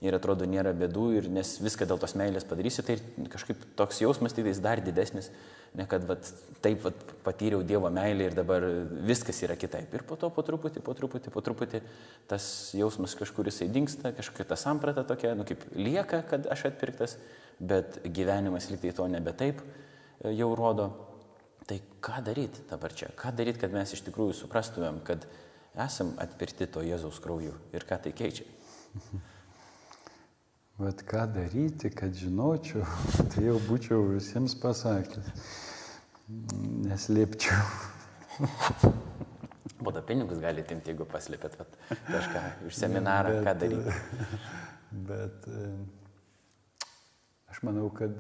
A: ir atrodo nėra bėdų, ir nes viską dėl tos meilės padarysi, tai kažkaip toks jausmas tai dar didesnis, ne kad vat, taip vat, patyriau Dievo meilę ir dabar viskas yra kitaip. Ir po to po truputį, po truputį, po truputį tas jausmas kažkur jisai dinksta, kažkokia ta samprata tokia, nu kaip lieka, kad aš atpirktas, bet gyvenimas liktai to nebe taip e, jau rodo. Tai ką daryti dabar čia? Ką daryti, kad mes iš tikrųjų suprastumėm, kad esam atpirkti to Jėzaus krauju ir ką tai keičia? [LAUGHS]
B: Vat ką daryti, kad žinočiau, tai jau būčiau visiems pasakęs. Neslėpčiau.
A: Bodo pinigus gali timti, jeigu paslėpėt vat, kažką iš seminarą, bet, ką daryti.
B: Bet Aš manau, kad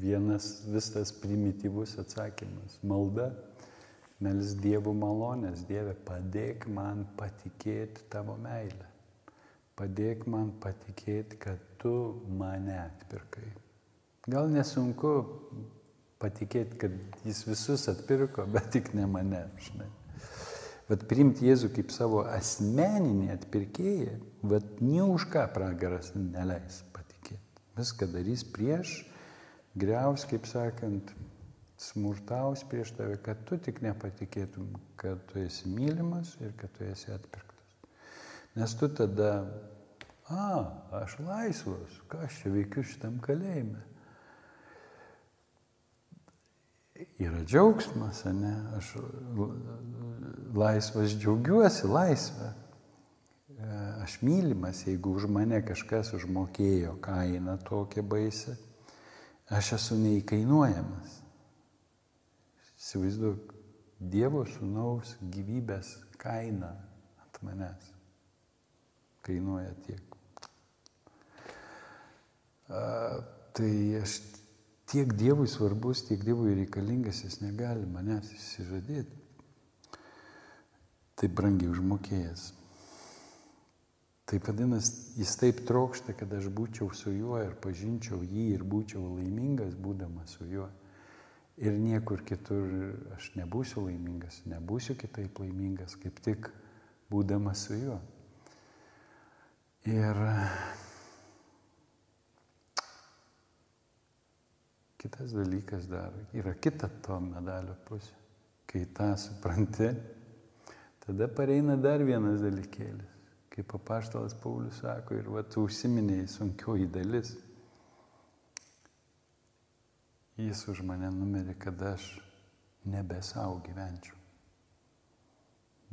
B: vienas vis tas primityvus atsakymas - malda. Melis Dievo malonės, Dieve, padėk man patikėti tavo meilę. Padėk man patikėti, kad tu mane atpirkai. Gal nesunku patikėti, kad jis visus atpirko, [LAUGHS] bet tik ne mane, žinai. Bet priimti Jėzų kaip savo asmeninį atpirkėją, bet nie už ką pragaras neleis patikėti. Viską darys prieš, greus, kaip sakant, smurtaus prieš tave, kad tu tik nepatikėtum, kad tu esi mylimas ir kad tu esi atpirktas. Nes tu tada, a, aš laisvas, ką aš čia veikiu šitam kalėjime. Yra džiaugsmas, ne? Aš laisvas džiaugiuosi laisvę. Aš mylimas, jeigu už mane kažkas užmokėjo kainą tokią baisę, aš esu neįkainuojamas. Įsivaizduok, Dievo sūnaus gyvybės kaina ant manęs kainuoja tiek. A, tai aš tiek Dievui svarbus, tiek Dievui reikalingas, jis negali manęs įsižadėti. Tai brangiai užmokėjęs. Tai vadinasi, jis taip trokšta, kad aš būčiau su juo ir pažinčiau jį ir būčiau laimingas būdamas su juo. Ir niekur kitur aš nebūsiu laimingas, nebūsiu kitaip laimingas, kaip tik būdamas su juo. Ir kitas dalykas dar yra kita to medalio pusė. Kai tą supranti, tada pareina dar vienas dalykėlis. Kaip papaštalas Paulius sako, ir va, tu užsiminėjai sunkioji dalis Jis už mane numerė, kad aš nebe savo gyvenčiau.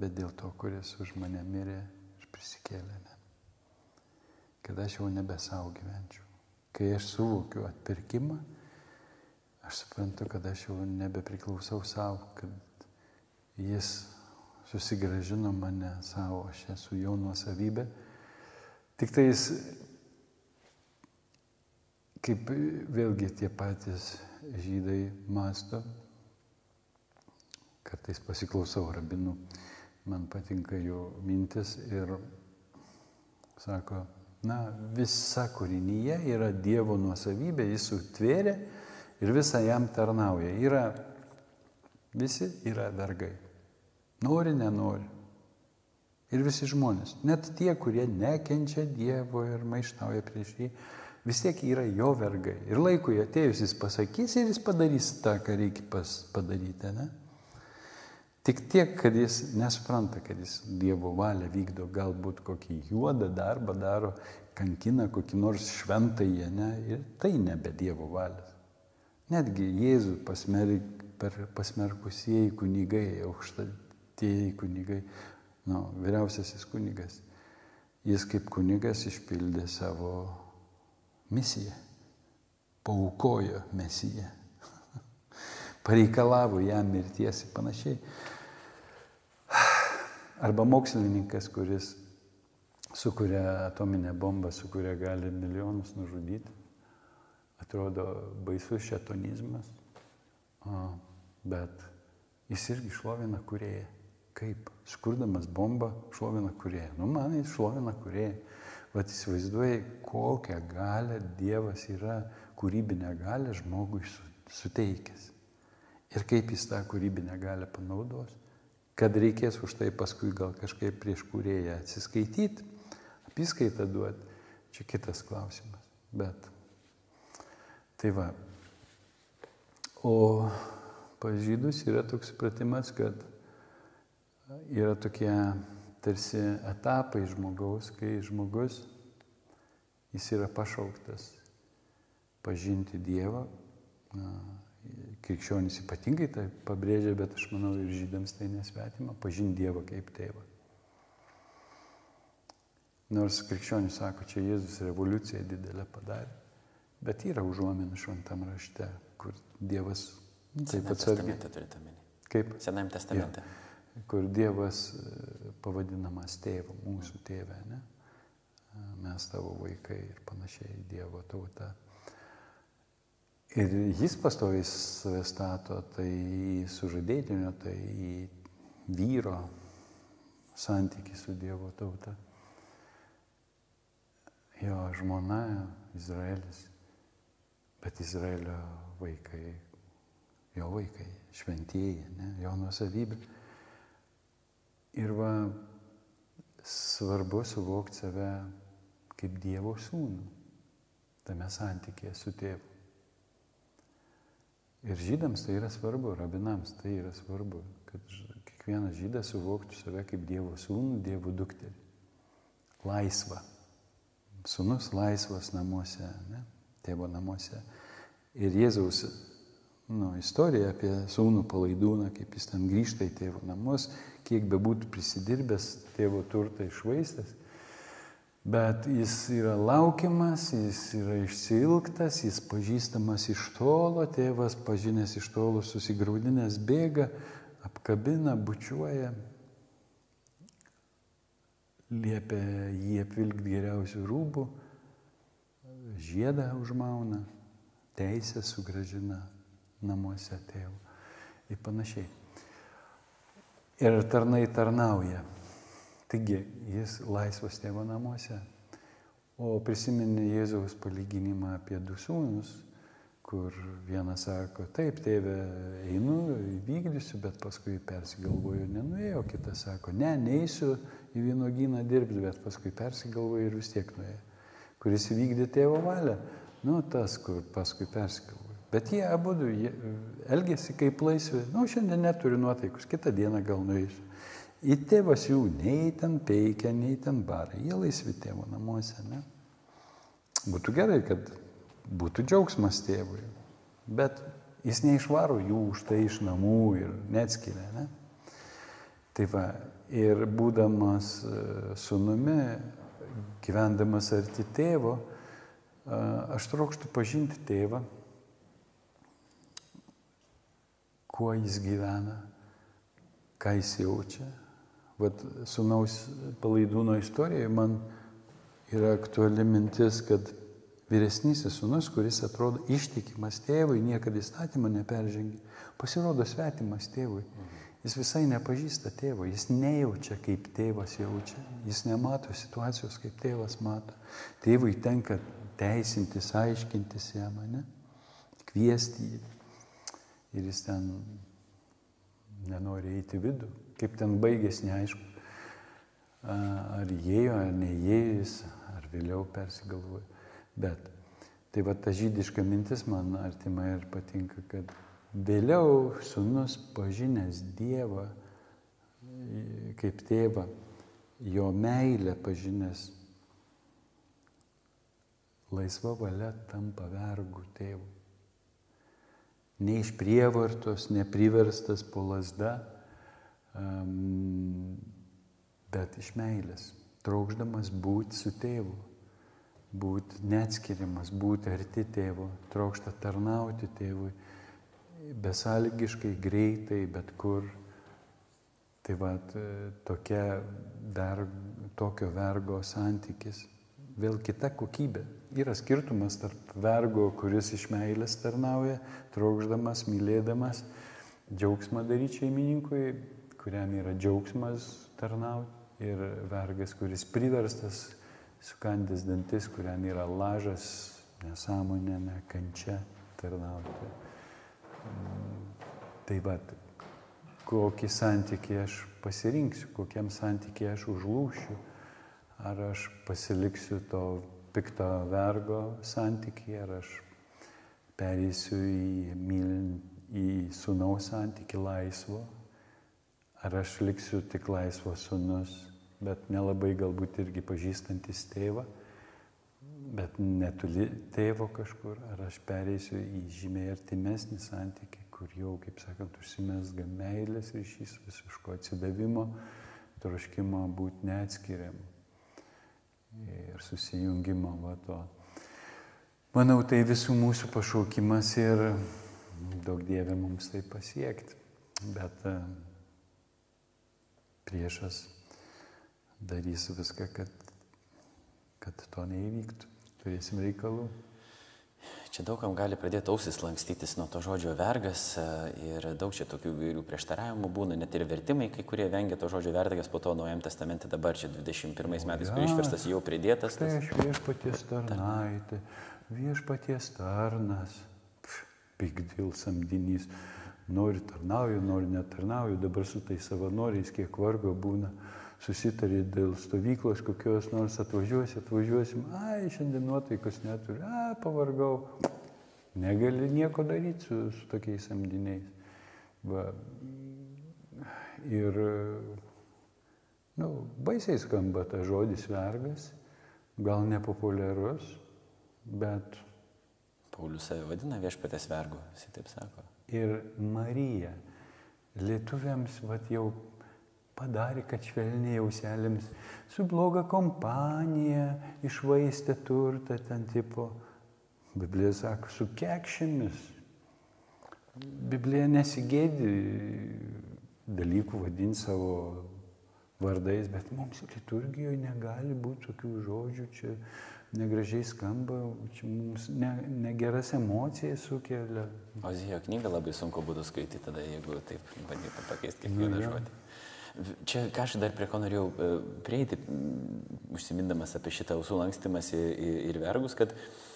B: Bet dėl to, kuris už mane mirė ir prisikėlė. Kad aš jau nebe savo gyvenčiau. Kai aš suvokiu atpirkimą, aš suprantu, kad aš jau nebepriklausau savo, kad jis susigražino mane savo, aš esu jo nuosavybė. Tik tai jis, kaip vėlgi tie patys žydai masto. Kartais pasiklausau rabinų, man patinka jų mintis ir sako, na, visa kūrinyje yra Dievo nuosavybė, jis sutvėrė ir visą jam tarnauja. Yra, visi yra vergai. Nori, nenori. Ir visi žmonės, net tie, kurie nekenčia Dievo ir maištauja prieš jį, vis tiek yra jo vergai. Ir laikui atėjus jis pasakys ir jis padarys tą, ką reikia padaryti. Ne? Tik tiek, kad jis nesupranta, kad jis Dievo valią vykdo, galbūt kokį juodą darbą daro, kankina kokį nors šventąjį, ne? ir tai nebe Dievo valias. Netgi Jėzų pasmerk, pasmerkusieji kunigai, aukštatieji kunigai, nu, vyriausiasis kunigas, jis kaip kunigas išpildė savo misiją, paukojo mesiją, pareikalavo jam mirties ir panašiai. Arba mokslininkas, kuris sukuria atominę bombą, su kuria gali milijonus nužudyti. Atrodo baisus šetonizmas, bet jis irgi šlovina kurėją. Kaip? Skurdamas bombą šlovina kurėją. Nu, man jis šlovina kurėją. Vat įsivaizduoji, kokią galę Dievas yra kūrybinę galę žmogui suteikęs. Ir kaip jis tą kūrybinę galę panaudos. Kad reikės už tai paskui gal kažkaip prieš kūrėją atsiskaityti, apiskaitą duoti, čia kitas klausimas. Bet tai va. O pas žydus yra toks supratimas, kad yra tokie tarsi etapai žmogaus, kai žmogus jis yra pašauktas pažinti Dievą. Krikščionys ypatingai tai pabrėžia, bet aš manau ir žydams tai nesvetima, pažinti Dievą kaip tėvą. Nors krikščionys sako, čia Jėzus revoliuciją didelę padarė, bet yra užuominų šventam rašte, kur Dievas
A: taip atsargiai. Kaip? Senajame testamente. Ja
B: kur Dievas e, pavadinamas tėvu, mūsų tėvė, ne? mes tavo vaikai ir panašiai Dievo tauta. Ir jis pastoviai save stato, tai sužadėtinio, tai vyro santyki su Dievo tauta. Jo žmona Izraelis, bet Izraelio vaikai, jo vaikai, šventieji, ne, jo nusavybė. Ir va, svarbu suvokti save kaip Dievo sūnų tame santykėje su tėvu. Ir žydams tai yra svarbu, rabinams tai yra svarbu, kad kiekvienas žydas suvoktų save kaip Dievo sūnų, Dievo dukterį. Laisva. Sūnus laisvas namuose, ne? tėvo namuose. Ir Jėzaus nu, istorija apie sūnų palaidūną, kaip jis ten grįžta į tėvo namus, kiek bebūtų prisidirbęs tėvo turtą išvaistęs, Bet jis yra laukiamas, jis yra išsilgtas, jis pažįstamas iš tolo, tėvas pažinęs iš tolo susigaudinęs bėga, apkabina, bučiuoja, liepia jį apvilkti geriausių rūbų, žiedą užmauna, teisę sugražina namuose tėvų ir panašiai. Ir tarnai tarnauja. Taigi, jis laisvas tėvo namuose. O prisiminė Jėzaus palyginimą apie du sūnus, kur vienas sako, taip, tėve, einu, vykdysiu, bet paskui persigalvoju, nenuėjo, kitas sako, ne, neįsiu į vynogyną dirbti, bet paskui persigalvoju ir vis tiek nuėjo. Kuris įvykdė tėvo valią, nu tas, kur paskui persigalvoju. Bet jie abu elgėsi kaip laisvi, nu šiandien neturiu nuotaikus, kitą dieną gal nueisiu. Į tėvas jų nei ten peikia, nei ten bara. Jie laisvi tėvo namuose. Ne? Būtų gerai, kad būtų džiaugsmas tėvui. Bet jis neišvaro jų už tai iš namų ir neatskiria. Ne? Tai va, ir būdamas e, sunumi, gyvendamas arti tėvo, e, aš trokštų pažinti tėvą, kuo jis gyvena, ką jis jaučia, Vat sunaus palaidūno istorijoje man yra aktuali mintis, kad vyresnysis sunus, kuris atrodo ištikimas tėvui, niekada įstatymą neperžengia, pasirodo svetimas tėvui. Jis visai nepažįsta tėvo, jis nejaučia, kaip tėvas jaučia, jis nemato situacijos, kaip tėvas mato. Tėvui tenka teisintis, aiškintis jam, ne? kviesti jį. Ir jis ten nenori eiti vidų. Kaip ten baigėsi, neaišku. Ar įėjo, ar neįėjo jis, ar vėliau persigalvojo. Bet tai va ta žydiška mintis man artima ir patinka, kad vėliau sunus pažinęs Dievą kaip tėvą, jo meilę pažinęs, laisva valia tampa vergų tėvų. Ne iš prievartos, nepriverstas po lasda, um, bet iš meilės, trokšdamas būti su tėvu, būti neatskiriamas, būti arti tėvo, trokšta tarnauti tėvui, besalgiškai, greitai, bet kur. Tai va, tokia ver, tokio vergo santykis. Vėl kita kokybė. Yra skirtumas tarp vergo, kuris iš meilės tarnauja, trokšdamas, mylėdamas, džiaugsmą daryti šeimininkui, kuriam yra džiaugsmas tarnauti, ir vergas, kuris priverstas sukandęs dantis, kuriam yra lažas, nesąmonė, ne kančia tarnauti. Tai va, kokį santykį aš pasirinksiu, kokiam santykį aš užlūšiu, ar aš pasiliksiu to pikto vergo santykį, ar aš perėsiu į, mylint, į sunaus santykį laisvo, Ar aš liksiu tik laisvas sunus, bet nelabai galbūt irgi pažįstantis tėvą, bet netoli tėvo kažkur, ar aš pereisiu į žymiai artimesnį santykį, kur jau, kaip sakant, užsimesga meilės ryšys, visiško atsidavimo, troškimo būti neatskiriam ir susijungimo va to. Manau, tai visų mūsų pašaukimas ir daug dievė mums tai pasiekti. Bet priešas darys viską, kad, kad to neįvyktų. Turėsim reikalų.
A: Čia daugam gali pradėti ausis lankstytis nuo to žodžio vergas e, ir daug čia tokių įvairių prieštaravimų būna, net ir vertimai, kai kurie vengia to žodžio vergas, po to Naujam testamente dabar čia 21 metais, kur išverstas jau pridėtas.
B: Tai aš viešpaties tarnaitė, viešpaties tarnas, pigdil samdinys, nori tarnauju, nori netarnauju, dabar su tais savanoriais kiek vargo būna susitarė dėl stovyklos kokios nors, atvažiuosi, atvažiuosim, ai, šiandien nuotaikos neturi, a, pavargau. Negali nieko daryti su, su tokiais samdiniais. Va. Ir, nu, baisiai skamba tas žodis vergas, gal nepopuliarus, bet.
A: Paulius save vadina viešpatės vergu, jis taip sako.
B: Ir Marija, lietuviams, va jau padarė, kad švelniai jauselėms su bloga kompanija išvaistė turtą ten tipo. Biblija sako, su kekšėmis. Biblija nesigėdi dalykų vadinti savo vardais, bet mums liturgijoje negali būti tokių žodžių, čia negražiai skamba, čia mums ne, negeras emocijas sukelia.
A: Ozijo knygą labai sunku būtų skaityti tada, jeigu taip bandytų pakeisti kiekvieną nu, žodį. Čia ką aš dar prie ko norėjau e, prieiti, užsimindamas apie šitą ausų lankstimas ir vergus, kad E,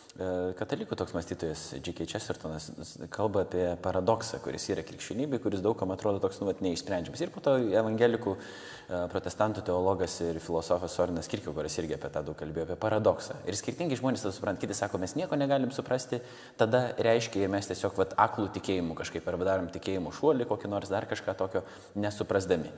A: katalikų toks mąstytojas J.K. Chestertonas kalba apie paradoksą, kuris yra krikščionybė, kuris daugam atrodo toks nu, neišsprendžiamas. Ir po to evangelikų e, protestantų teologas ir filosofas Sorinas Kirkiogoras irgi apie tą daug kalbėjo, apie paradoksą. Ir skirtingi žmonės tą supranta, kiti sako, mes nieko negalim suprasti, tada reiškia, mes tiesiog vat, aklų tikėjimų kažkaip arba darom tikėjimų šuolį, kokį nors dar kažką tokio nesuprasdami.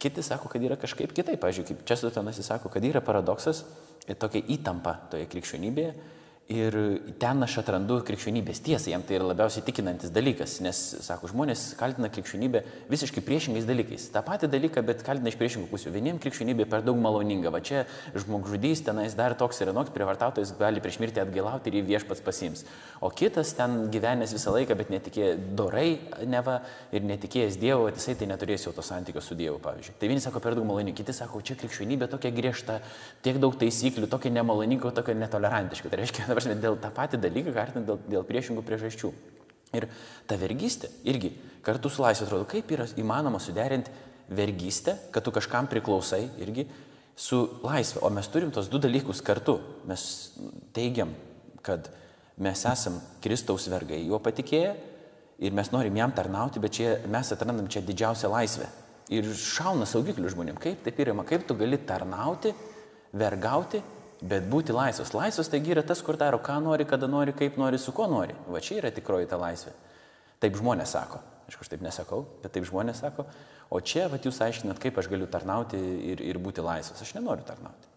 A: Kiti sako, kad yra kažkaip kitaip. Pavyzdžiui, kaip Chestertonas sako, kad yra paradoksas, tokia įtampa toje krikščionybėje Ir ten aš atrandu krikščionybės tiesą, jam tai yra labiausiai tikinantis dalykas, nes, sako, žmonės kaltina krikščionybę visiškai priešingais dalykais. Ta pati dalyka, bet kaltina iš priešingų pusių. Vieniem krikščionybė per daug maloninga, va čia žmogžudys, tenais dar toks ir anoks, prievartautojas gali prieš mirtį atgailauti ir jį viešpats pasims. O kitas ten gyvenęs visą laiką, bet netikėjo dorai neva ir netikėjęs Dievo, jisai tai neturės jau to santykio su Dievu, pavyzdžiui. Tai vieni sako per daug maloni, kiti sako, čia krikščionybė tokia griežta, tiek daug taisyklių, tokia nemaloninga, tokia netolerantiška. Tai reiškia, prasme, dėl tą patį dalyką vertinant dėl, dėl priešingų priežasčių. Ir ta vergystė irgi kartu su laisvė atrodo, kaip yra įmanoma suderinti vergystę, kad tu kažkam priklausai irgi su laisvė. O mes turim tos du dalykus kartu. Mes teigiam, kad mes esam Kristaus vergai, juo patikėję ir mes norim jam tarnauti, bet čia mes atrandam čia didžiausią laisvę. Ir šauna saugiklių žmonėm. Kaip taip yra, kaip tu gali tarnauti, vergauti Bet būti laisvas. Laisvas taigi yra tas, kur daro, ką nori, kada nori, kaip nori, su kuo nori. Va čia yra tikroji ta laisvė. Taip žmonės sako. Aišku, aš taip nesakau, bet taip žmonės sako. O čia, va jūs aiškinat, kaip aš galiu tarnauti ir, ir būti laisvas. Aš nenoriu tarnauti.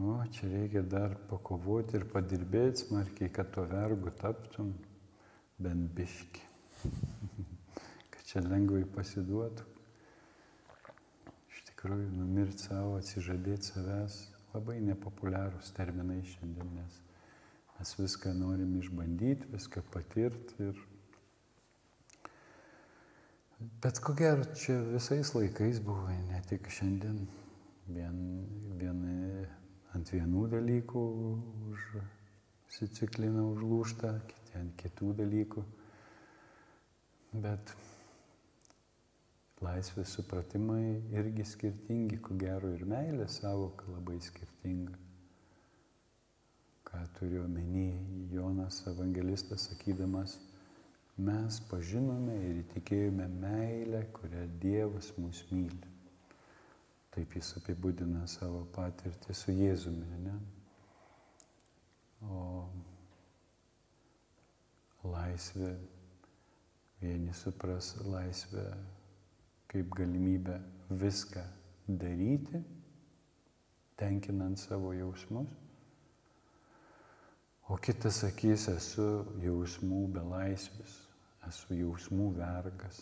B: O, čia reikia dar pakovoti ir padirbėti smarkiai, kad to vergu taptum bent biški. [LAUGHS] kad čia lengvai pasiduotų. Iš tikrųjų, numirti savo, atsižadėti savęs labai nepopuliarūs terminai šiandien, nes mes viską norim išbandyti, viską patirti ir Bet ko gero, čia visais laikais buvo, ne tik šiandien, vien, vien ant vienų dalykų užsiciklina, užlūšta, kiti ant kitų dalykų. Bet laisvės supratimai irgi skirtingi, ko gero ir meilės savoka labai skirtinga. Ką turiu omeny Jonas evangelistas sakydamas, mes pažinome ir įtikėjome meilę, kurią Dievas mus myli. Taip jis apibūdina savo patirtį su Jėzumi. Ne? O laisvė, vieni supras laisvę kaip galimybę viską daryti, tenkinant savo jausmus. O kitas sakys, esu jausmų belaisvis, esu jausmų vergas,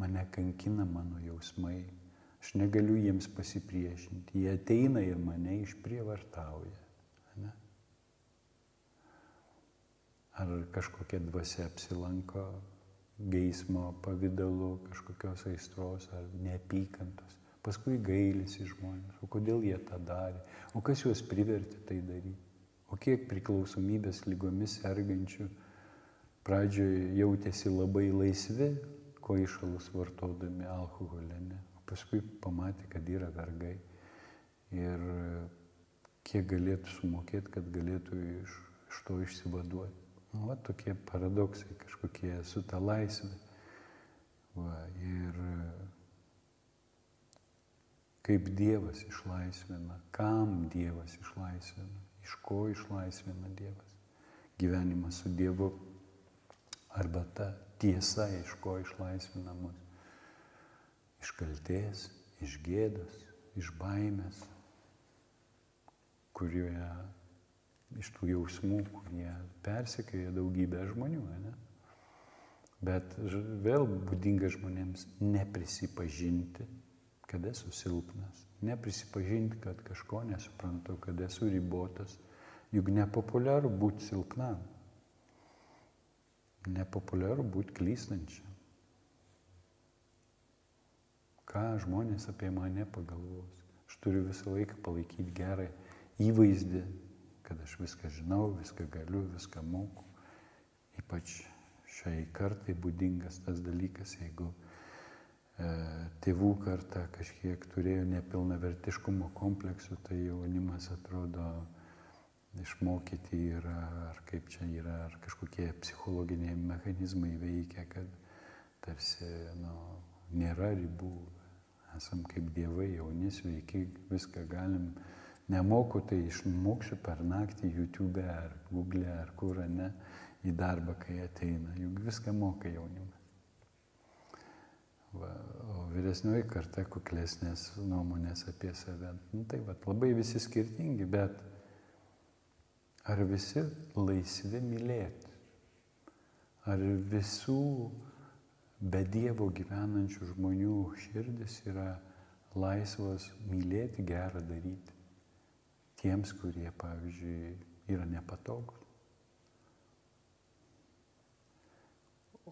B: mane kankina mano jausmai, aš negaliu jiems pasipriešinti, jie ateina ir mane išprievartauja. Ne? Ar kažkokia dvasia apsilanko geismo pavydalu, kažkokios aistros ar neapykantos. Paskui gailisi žmonės, o kodėl jie tą darė, o kas juos privertė tai daryti, O kiek priklausomybės lygomis sergančių pradžioje jautėsi labai laisvi, ko išalus vartodami alkoholį, ne? o paskui pamatė, kad yra vergai ir kiek galėtų sumokėti, kad galėtų iš, iš to išsivaduoti. Nu, va, tokie paradoksai kažkokie su ta laisvė. Va, ir kaip Dievas išlaisvina, kam Dievas išlaisvina, iš ko išlaisvina Dievas. Gyvenimas su Dievu arba ta tiesa, iš ko išlaisvina mus. Iš kalties, iš gėdos, iš baimės, kurioje iš tų jausmų, kurie persikėja daugybę žmonių. Ne? Bet vėl būdinga žmonėms neprisipažinti, kad esu silpnas, neprisipažinti, kad kažko nesuprantu, kad esu ribotas. Juk nepopuliaru būti silpnam. Nepopuliaru būti klystančiam. Ką žmonės apie mane pagalvos? Aš turiu visą laiką palaikyti gerai įvaizdį, kad aš viską žinau, viską galiu, viską moku. Ypač šiai kartai būdingas tas dalykas, jeigu e, tėvų karta kažkiek turėjo nepilna vertiškumo kompleksų, tai jaunimas atrodo išmokyti yra, ar kaip čia yra, ar kažkokie psichologiniai mechanizmai veikia, kad tarsi nu, nėra ribų, esam kaip dievai, jauni, sveiki, viską galim Nemoku, tai išmoksiu per naktį YouTube ar Google ar kur, ne, į darbą, kai ateina. Juk viską moka jaunimas. Va, o vyresnioji karta kuklesnės nuomonės apie save. Nu, tai va, labai visi skirtingi, bet ar visi laisvi mylėti? Ar visų be Dievo gyvenančių žmonių širdis yra laisvos mylėti, gerą daryti? Tiems, kurie, pavyzdžiui, yra nepatogus.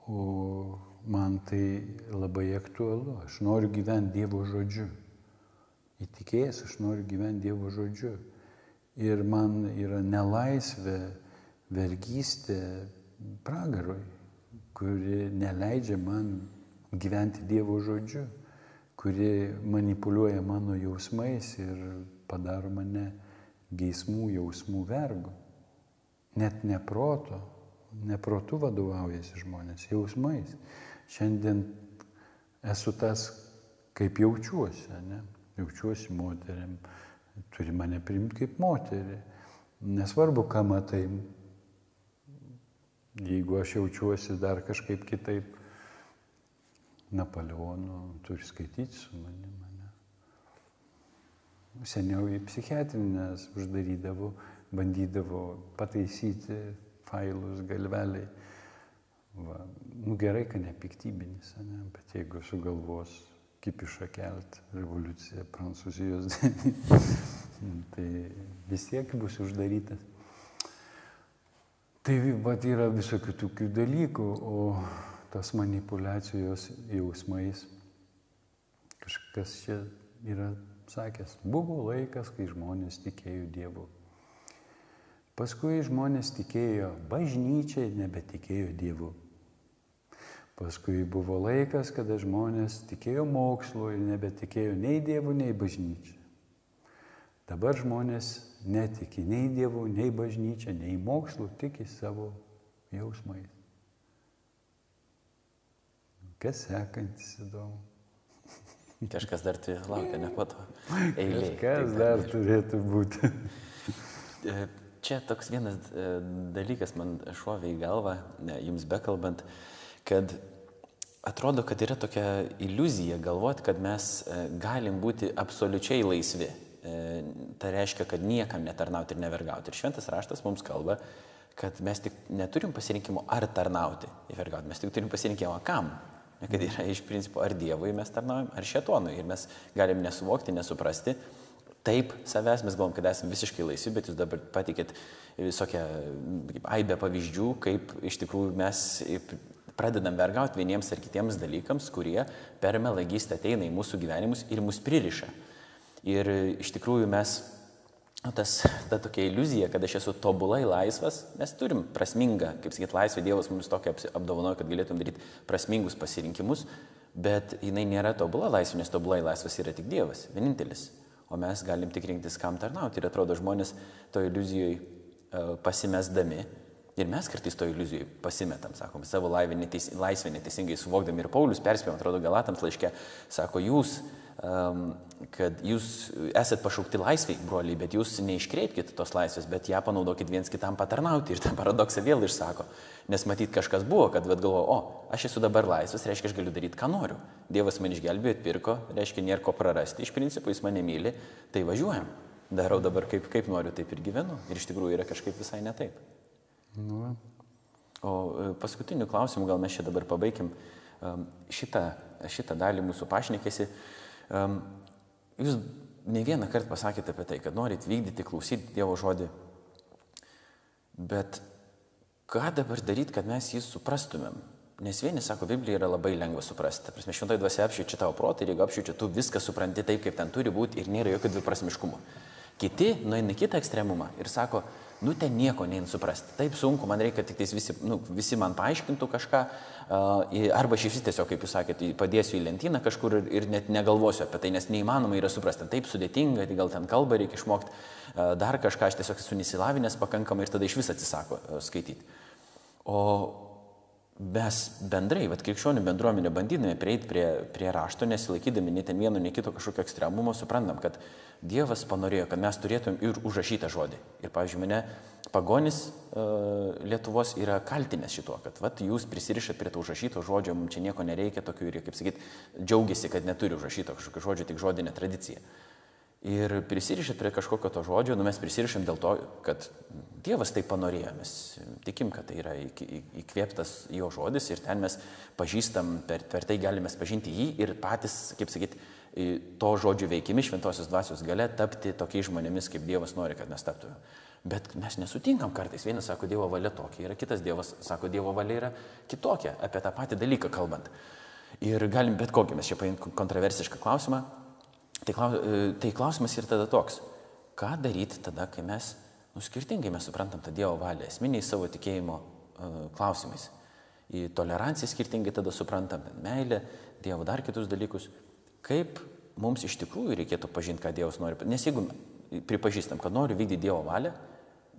B: O man tai labai aktualu. Aš noriu gyventi Dievo žodžiu. Įtikėjęs, aš noriu gyventi Dievo žodžiu. Ir man yra nelaisvė, vergystė pragaroj, kuri neleidžia man gyventi Dievo žodžiu, kuri manipuliuoja mano jausmais ir padaro mane geismų jausmų vergo. Net neproto, neprotu vadovaujasi žmonės, jausmais. Šiandien esu tas, kaip jaučiuosi, ne? jaučiuosi moteriam, turi mane priimti kaip moterį. Nesvarbu, ką matai, jeigu aš jaučiuosi dar kažkaip kitaip, Napoleonu turi skaityti su manim. Seniau į psichiatrinės uždarydavo, bandydavo pataisyti failus galveliai. Va. Nu, gerai, kad nepiktybinis, ne? bet jeigu sugalvos kipišą kelt revoliuciją Prancūzijos, [LAUGHS] tai vis tiek bus uždarytas. Tai vat, yra visokių tokių dalykų, o tos manipulacijos jausmais kažkas čia yra sakęs, buvo laikas, kai žmonės tikėjo Dievu. Paskui žmonės tikėjo bažnyčiai, nebetikėjo Dievu. Paskui buvo laikas, kada žmonės tikėjo mokslu ir nebetikėjo nei Dievu, nei bažnyčia. Dabar žmonės netiki nei Dievu, nei bažnyčia, nei mokslu, tiki savo jausmais. Kas sekantis įdomu?
A: Kažkas dar turi laukia, ne po to. Eilė.
B: Kažkas dar turėtų būti.
A: E, čia toks vienas e, dalykas man šovė į galvą, jums bekalbant, kad atrodo, kad yra tokia iliuzija galvoti, kad mes e, galim būti absoliučiai laisvi. Tai reiškia, kad niekam netarnauti ir nevergauti. Ir šventas raštas mums kalba, kad mes tik neturim pasirinkimo ar tarnauti ir vergauti, mes tik turim pasirinkimą kam kad yra iš principo ar Dievui mes tarnaujam, ar šėtonui. Ir mes galim nesuvokti, nesuprasti. Taip, savęs mes galvom, kad esame visiškai laisvi, bet jūs dabar patikėt visokią aibę pavyzdžių, kaip iš tikrųjų mes pradedam vergauti vieniems ar kitiems dalykams, kurie per melagystę ateina į mūsų gyvenimus ir mus pririša. Ir iš tikrųjų mes tas, ta tokia iliuzija, kad aš esu tobulai laisvas, mes turim prasmingą, kaip sakyt, laisvę, Dievas mums tokia apdovanoja, kad galėtum daryti prasmingus pasirinkimus, bet jinai nėra tobula laisvė, nes tobulai laisvas yra tik Dievas, vienintelis. O mes galim tik rinktis, kam tarnauti. Ir atrodo, žmonės to iliuzijoje pasimesdami Ir mes kartais to iliuzijai pasimetam, sakom, savo neteis, laisvę neteisingai suvokdami. Ir Paulius perspėjom, atrodo, Galatams laiške, sako, jūs, kad jūs esat pašaukti laisviai, broliai, bet jūs neiškreipkite tos laisvės, bet ją panaudokit viens kitam patarnauti. Ir tą paradoksą vėl išsako. Nes matyt kažkas buvo, kad vad galvoju, o, aš esu dabar laisvas, reiškia, aš galiu daryti, ką noriu. Dievas man išgelbėjo, atpirko, reiškia, nėra ko prarasti. Iš principo jis mane myli, tai važiuojam. Darau dabar kaip, kaip noriu, taip ir gyvenu. Ir iš tikrųjų yra kažkaip visai ne taip. Nu. O e, paskutiniu klausimu, gal mes čia dabar pabaigim šitą, šitą dalį mūsų pašnekėsi. Jūs ne vieną kartą pasakėte apie tai, kad norit vykdyti, klausyti Dievo žodį. Bet ką dabar daryti, kad mes jį suprastumėm? Nes vieni sako, Biblija yra labai lengva suprasti. Prasme, šventai dvasia apšviečia tavo protą ir jeigu apšviečia, tu viską supranti taip, kaip ten turi būti ir nėra jokio dviprasmiškumo. Kiti nueina kitą ekstremumą ir sako, nu ten nieko nein suprasti. Taip sunku, man reikia tik visi, nu, visi man paaiškintų kažką, arba aš vis tiesiog, kaip jūs sakėte, padėsiu į lentyną kažkur ir, ir net negalvosiu apie tai, nes neįmanoma yra suprasti. Taip sudėtinga, tai gal ten kalbą reikia išmokti, dar kažką, aš tiesiog esu nesilavinęs pakankamai ir tada iš vis atsisako skaityti. O mes bendrai, vad krikščionių bendruomenė bandydami prieiti prie, prie rašto, nesilaikydami nei ten vieno, nei kito kažkokio ekstremumo, suprantam, kad Dievas panorėjo, kad mes turėtum ir užrašytą žodį. Ir, pavyzdžiui, mane pagonis uh, Lietuvos yra kaltinęs šituo, kad vat, jūs prisirišat prie to užrašyto žodžio, mums čia nieko nereikia, tokių ir, kaip sakyt, džiaugiasi, kad neturi užrašyto kažkokio žodžio, tik žodinė tradicija. Ir prisirišat prie kažkokio to žodžio, nu mes prisirišam dėl to, kad Dievas tai panorėjo, mes tikim, kad tai yra įkvėptas jo žodis ir ten mes pažįstam, per, per tai galime pažinti jį ir patys, kaip sakyti, to žodžio veikimi šventosios dvasios gale tapti tokiais žmonėmis, kaip Dievas nori, kad mes taptume. Bet mes nesutinkam kartais. Vienas sako, Dievo valia tokia yra, kitas Dievas sako, Dievo valia yra kitokia, apie tą patį dalyką kalbant. Ir galim bet kokį, mes čia paimti kontroversišką klausimą. Tai, klaus, e, tai klausimas ir tada toks, ką daryti tada, kai mes, nu, skirtingai mes suprantam tą Dievo valią, esminiai savo tikėjimo uh, klausimais. Į toleranciją skirtingai tada suprantam, meilę, Dievo dar kitus dalykus kaip mums iš tikrųjų reikėtų pažinti, ką Dievas nori. Nes jeigu pripažįstam, kad noriu vykdyti Dievo valią,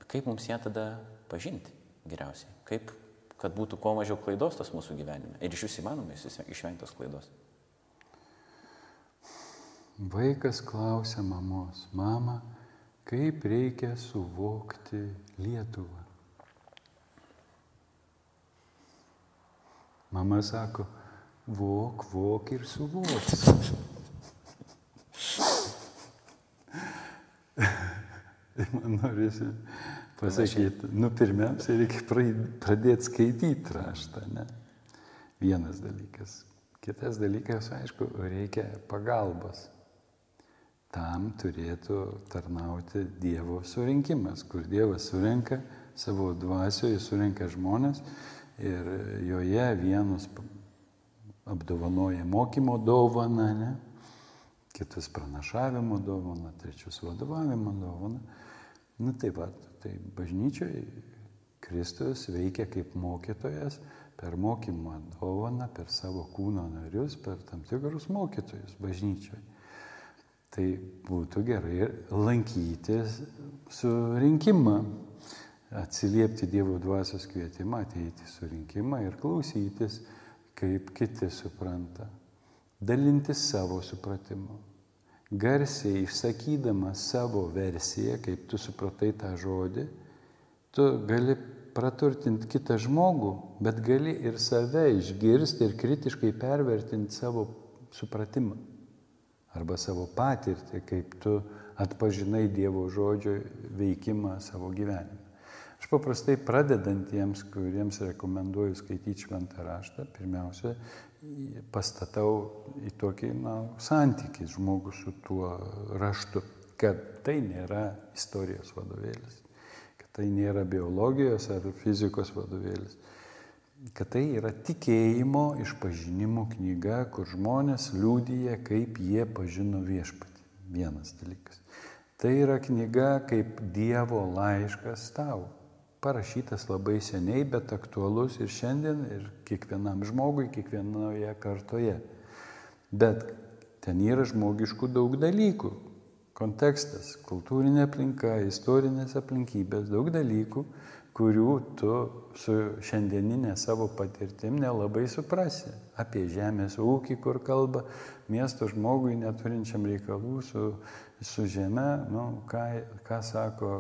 A: kaip mums ją tada pažinti geriausiai? Kaip, kad būtų kuo mažiau klaidos tas mūsų gyvenime. Ir iš vis įmanoma išvengti tos klaidos.
B: Vaikas klausia mamos, mama, kaip reikia suvokti Lietuvą. Mama sako, vok, vok ir suvoks. [LAUGHS] Tai man norisi pasakyti, nu pirmiausia, reikia pradėti skaityti raštą, ne? Vienas dalykas. Kitas dalykas, aišku, reikia pagalbos. Tam turėtų tarnauti Dievo surinkimas, kur Dievas surenka savo dvasioje, surenka žmonės ir joje vienus apdovanoja mokymo dovaną, ne? kitas pranašavimo dovaną, trečius vadovavimo dovaną. Nu tai va, tai bažnyčioje Kristus veikia kaip mokytojas per mokymo dovaną, per savo kūno narius, per tam tikrus mokytojus bažnyčioje. Tai būtų gerai lankyti surinkimą, atsiliepti Dievo dvasios kvietimą, ateiti surinkimą ir klausytis kaip kiti supranta, dalinti savo supratimu, garsiai išsakydama savo versiją, kaip tu supratai tą žodį, tu gali praturtinti kitą žmogų, bet gali ir save išgirsti ir kritiškai pervertinti savo supratimą arba savo patirtį, kaip tu atpažinai Dievo žodžio veikimą savo gyvenime. Aš paprastai pradedantiems, kuriems rekomenduoju skaityti šventą raštą, pirmiausia, pastatau į tokį na, santykį žmogus su tuo raštu, kad tai nėra istorijos vadovėlis, kad tai nėra biologijos ar fizikos vadovėlis, kad tai yra tikėjimo išpažinimo knyga, kur žmonės liūdija, kaip jie pažino viešpatį. Vienas dalykas. Tai yra knyga kaip Dievo laiškas tau. Parašytas labai seniai, bet aktualus ir šiandien, ir kiekvienam žmogui, kiekvienoje kartoje. Bet ten yra žmogiškų daug dalykų. Kontekstas, kultūrinė aplinka, istorinės aplinkybės, daug dalykų, kurių tu su šiandieninė savo patirtim nelabai suprasi. Apie žemės ūkį, kur kalba miesto žmogui neturinčiam reikalų su, su žeme, nu, ką, ką sako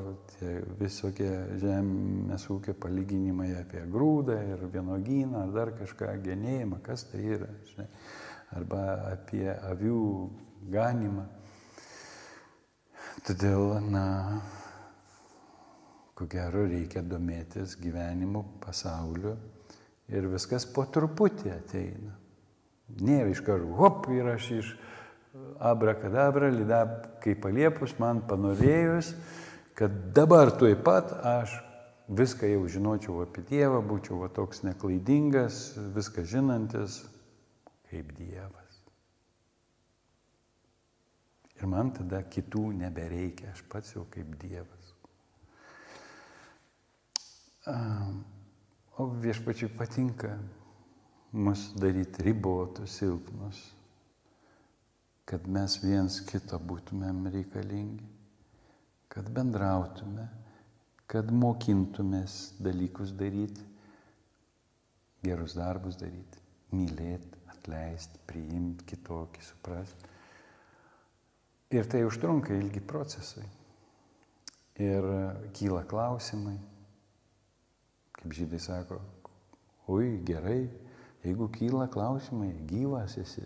B: visokie žemės ūkio palyginimai apie grūdą ir vienogyną ar dar kažką genėjimą, kas tai yra, žinai, arba apie avių ganimą. Todėl, na, ko gero reikia domėtis gyvenimu, pasauliu ir viskas po truputį ateina. Nėra iš karto, hop, ir aš iš abrakadabra, lida, kaip paliepus, man panorėjus, kad dabar tuoj pat aš viską jau žinočiau apie Dievą, būčiau va, toks neklaidingas, viską žinantis kaip Dievas. Ir man tada kitų nebereikia, aš pats jau kaip Dievas. O viešpačiui patinka mus daryti ribotus, silpnus, kad mes viens kito būtumėm reikalingi, kad bendrautume, kad mokintumės dalykus daryti, gerus darbus daryti, mylėti, atleisti, priimti kitokį, suprasti. Ir tai užtrunka ilgi procesai. Ir kyla klausimai, kaip žydai sako, oi gerai, jeigu kyla klausimai, gyvas esi.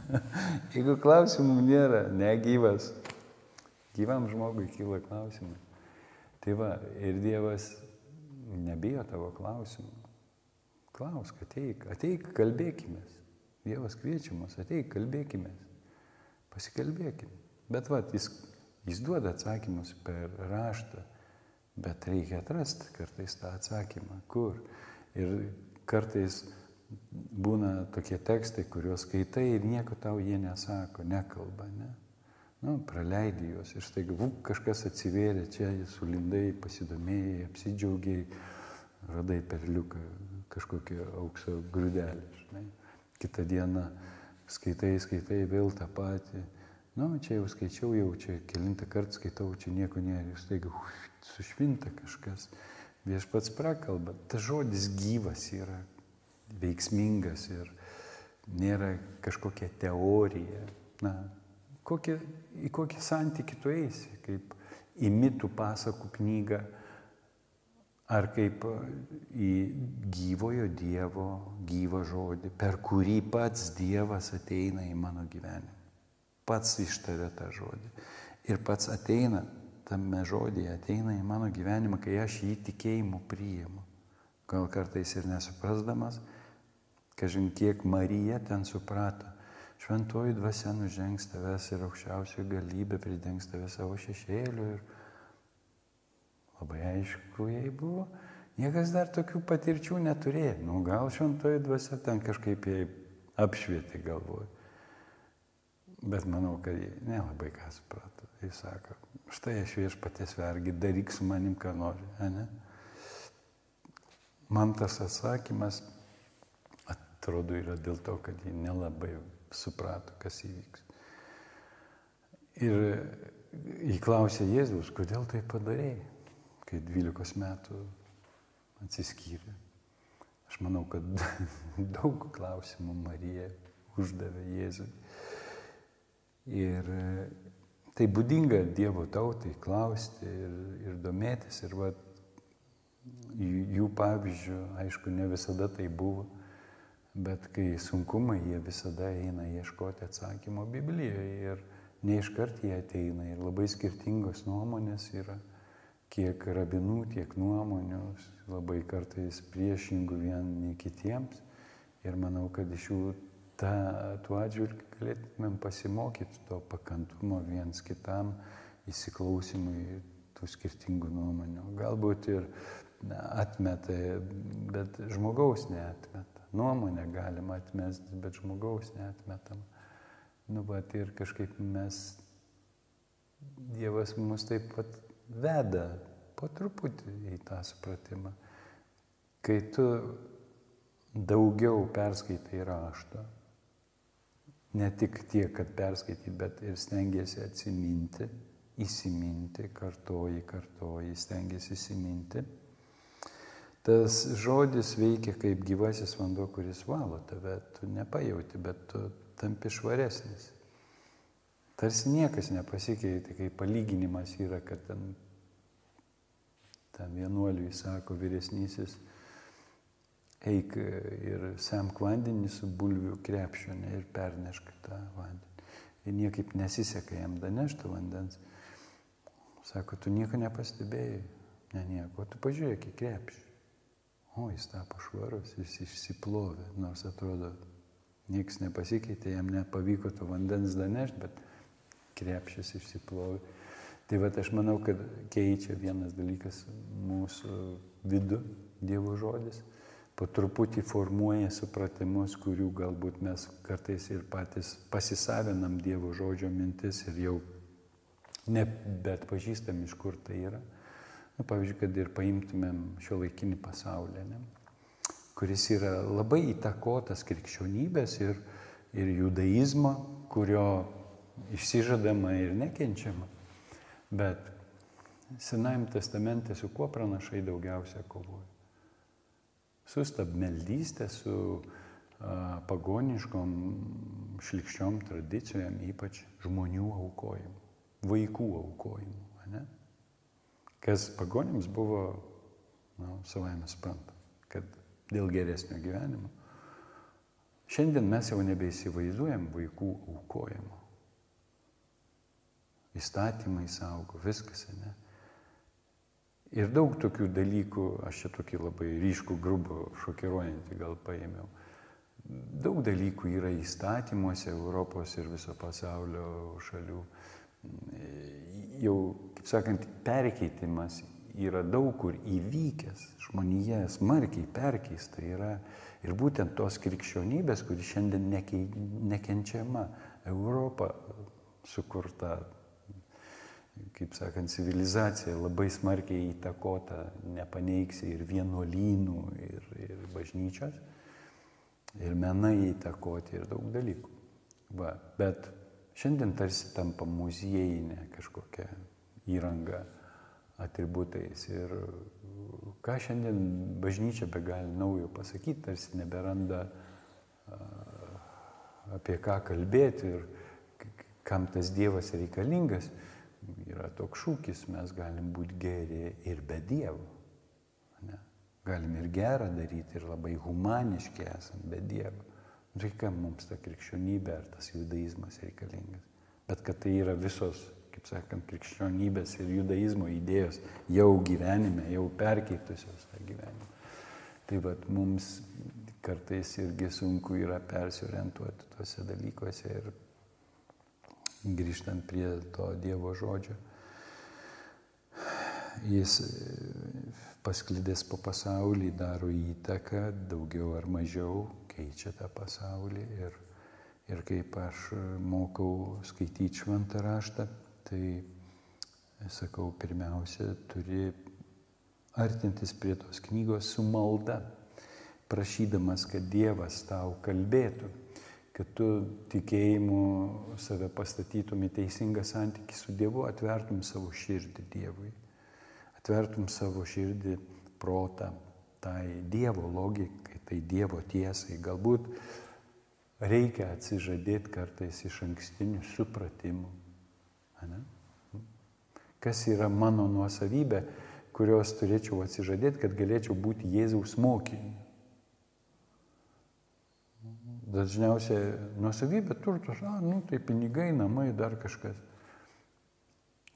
B: [LAUGHS] jeigu klausimų nėra, negyvas, gyvam žmogui kyla klausimai. Tai va, ir Dievas nebijo tavo klausimų. Klausk, ateik, ateik, kalbėkime. Dievas kviečia mus, ateik, kalbėkime. Pasikalbėkime. Bet va, jis, jis duoda atsakymus per raštą Bet reikia atrasti kartais tą atsakymą, kur. Ir kartais būna tokie tekstai, kuriuos skaitai ir nieko tau jie nesako, nekalba, ne? Nu, praleidai juos ir štai vuk, kažkas atsivėrė, čia sulindai, pasidomėjai, apsidžiaugiai, radai perliuką, kažkokį aukso grūdelį, žinai. Kita diena skaitai, skaitai vėl tą patį. Nu, čia jau skaičiau, jau čia kilintą kartą skaitau, čia nieko nėra. Ir staiga, uf, sušvinta kažkas, viešpats prakalba. Tas žodis gyvas yra veiksmingas ir nėra kažkokia teorija. Na, kokie, į kokį santykių tu eisi, kaip į mitų pasakų knygą, ar kaip į gyvojo Dievo gyvą žodį, per kurį pats Dievas ateina į mano gyvenimą. Pats ištaria tą žodį. Ir pats ateina tame žodėje ateina į mano gyvenimą, kai aš jį tikėjimu priimu. Gal kartais ir nesuprasdamas, kažin kiek Marija ten suprato. Šventoji dvasia nužengs tavęs ir aukščiausioji galybė pridengs tave savo šešėliu. Ir labai aišku, jai buvo. Niekas dar tokių patirčių neturėjo. Nu, gal šventoji dvasia ten kažkaip jai apšvieti galvoju. Bet manau, kad jie nelabai ką suprato. Jis sako, štai aš viešpatės vergi, daryk su manim, ką nori. Ne? Man tas atsakymas atrodo yra dėl to, kad jie nelabai suprato, kas įvyks. Ir įklausė Jėzus, kodėl tai padarėjai, kai 12 metų atsiskyrė. Aš manau, kad [LAUGHS] daug klausimų Marija uždavė Jėzui. Ir Tai būdinga Dievo tautai klausti ir, ir domėtis. Ir va, jų pavyzdžių, aišku, ne visada tai buvo, bet kai sunkumai, jie visada eina ieškoti atsakymo Biblijoje ir neiškart jie ateina ir labai skirtingos nuomonės yra, kiek rabinų, tiek nuomonių, labai kartais priešingų vieni kitiems. Ir manau, kad iš jų ta, tuo atžvilgiu galėtumėm pasimokyti to pakantumo viens kitam, įsiklausimui tų skirtingų nuomonių. Galbūt ir atmeta, bet žmogaus neatmeta. Nuomonę galima atmesti, bet žmogaus neatmetam. Nu, bet ir kažkaip mes Dievas mus taip pat veda po truputį į tą supratimą. Kai tu daugiau perskaitai raštą, ne tik tiek, kad perskaityti, bet ir stengiasi atsiminti, įsiminti, kartoji, kartoji, stengiasi įsiminti. Tas žodis veikia kaip gyvasis vanduo, kuris valo tave, tu nepajauti, bet tu tampi švaresnis. Tarsi niekas nepasikeitė, kai palyginimas yra, kad ten, ten vienuoliui sako vyresnysis, eik ir semk vandenį su bulvių krepšiu ne, ir pernešk tą vandenį. Ir niekaip nesiseka jam danešti vandens. Sako, tu nieko nepastebėjai. Ne, nieko, tu pažiūrėk į krepšį. O, jis tapo švarus, jis išsiplovė, nors atrodo, niekas nepasikeitė, jam nepavyko to vandens danešti, bet krepšys išsiplovė. Tai va, aš manau, kad keičia vienas dalykas mūsų vidų, Dievo žodis, po truputį formuoja supratimus, kurių galbūt mes kartais ir patys pasisavinam Dievo žodžio mintis ir jau ne bet pažįstam, iš kur tai yra. Nu, pavyzdžiui, kad ir paimtumėm šio laikinį pasaulį, ne? kuris yra labai įtakotas krikščionybės ir, ir judaizmo, kurio išsižadama ir nekenčiama. Bet Senajame testamente su kuo pranašai daugiausia kovoja? Su stabmeldystė, su a, pagoniškom šlikščiom tradicijom, ypač žmonių aukojimu, vaikų aukojimu. Ne? Kas pagonims buvo, na, savai mes suprantam, kad dėl geresnio gyvenimo. Šiandien mes jau nebeįsivaizduojam vaikų aukojimo įstatymai saugo, viskas, ne? Ir daug tokių dalykų, aš čia tokį labai ryškų, grubų, šokiruojantį gal paėmiau. Daug dalykų yra įstatymuose Europos ir viso pasaulio šalių. Jau, kaip sakant, perkeitimas yra daug kur įvykęs, žmonėje smarkiai perkeista yra ir būtent tos krikščionybės, kuri šiandien nekenčiama, Europa sukurta kaip sakant, civilizacija labai smarkiai įtakota, nepaneiksi ir vienuolynų, ir, ir bažnyčios, ir menai įtakoti ir daug dalykų. Va, bet šiandien tarsi tampa muziejinė kažkokia įranga atributais ir ką šiandien bažnyčia be gali naujo pasakyti, tarsi neberanda apie ką kalbėti ir kam tas Dievas reikalingas yra toks šūkis, mes galim būti geri ir be Dievo. Ne? Galim ir gerą daryti, ir labai humaniški esam be Dievo. Nu, tai mums ta krikščionybė ar tas judaizmas reikalingas? Bet kad tai yra visos, kaip sakant, krikščionybės ir judaizmo idėjos jau gyvenime, jau perkeitusios tą gyvenimą. Tai vad mums kartais irgi sunku yra persiorientuoti tuose dalykuose ir grįžtant prie to Dievo žodžio. Jis pasklidęs po pasaulį daro įtaką, daugiau ar mažiau keičia tą pasaulį. Ir, ir kaip aš mokau skaityti šventą raštą, tai sakau, pirmiausia, turi artintis prie tos knygos su malda, prašydamas, kad Dievas tau kalbėtų kad tu tikėjimu save pastatytum į teisingą santykį su Dievu, atvertum savo širdį Dievui, atvertum savo širdį protą tai Dievo logikai, tai Dievo tiesai. Galbūt reikia atsižadėti kartais iš ankstinių supratimų. Ane? Kas yra mano nuosavybė, kurios turėčiau atsižadėti, kad galėčiau būti Jėzaus mokiniu. Dažniausiai nuosavybė turtus, a, nu tai pinigai, namai, dar kažkas.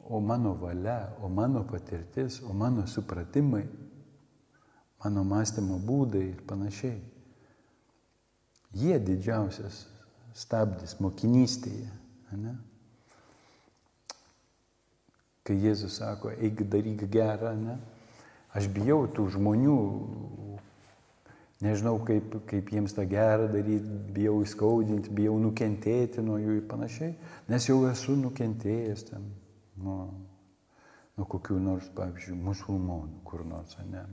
B: O mano valia, o mano patirtis, o mano supratimai, mano mąstymo būdai ir panašiai. Jie didžiausias stabdis mokinystėje. Ne? Kai Jėzus sako, eik daryk gerą, ne? aš bijau tų žmonių, nežinau, kaip, kaip jiems tą gerą daryti, bijau įskaudinti, bijau nukentėti nuo jų ir panašiai, nes jau esu nukentėjęs ten nuo, nuo kokių nors, pavyzdžiui, musulmonų, kur nors, ne,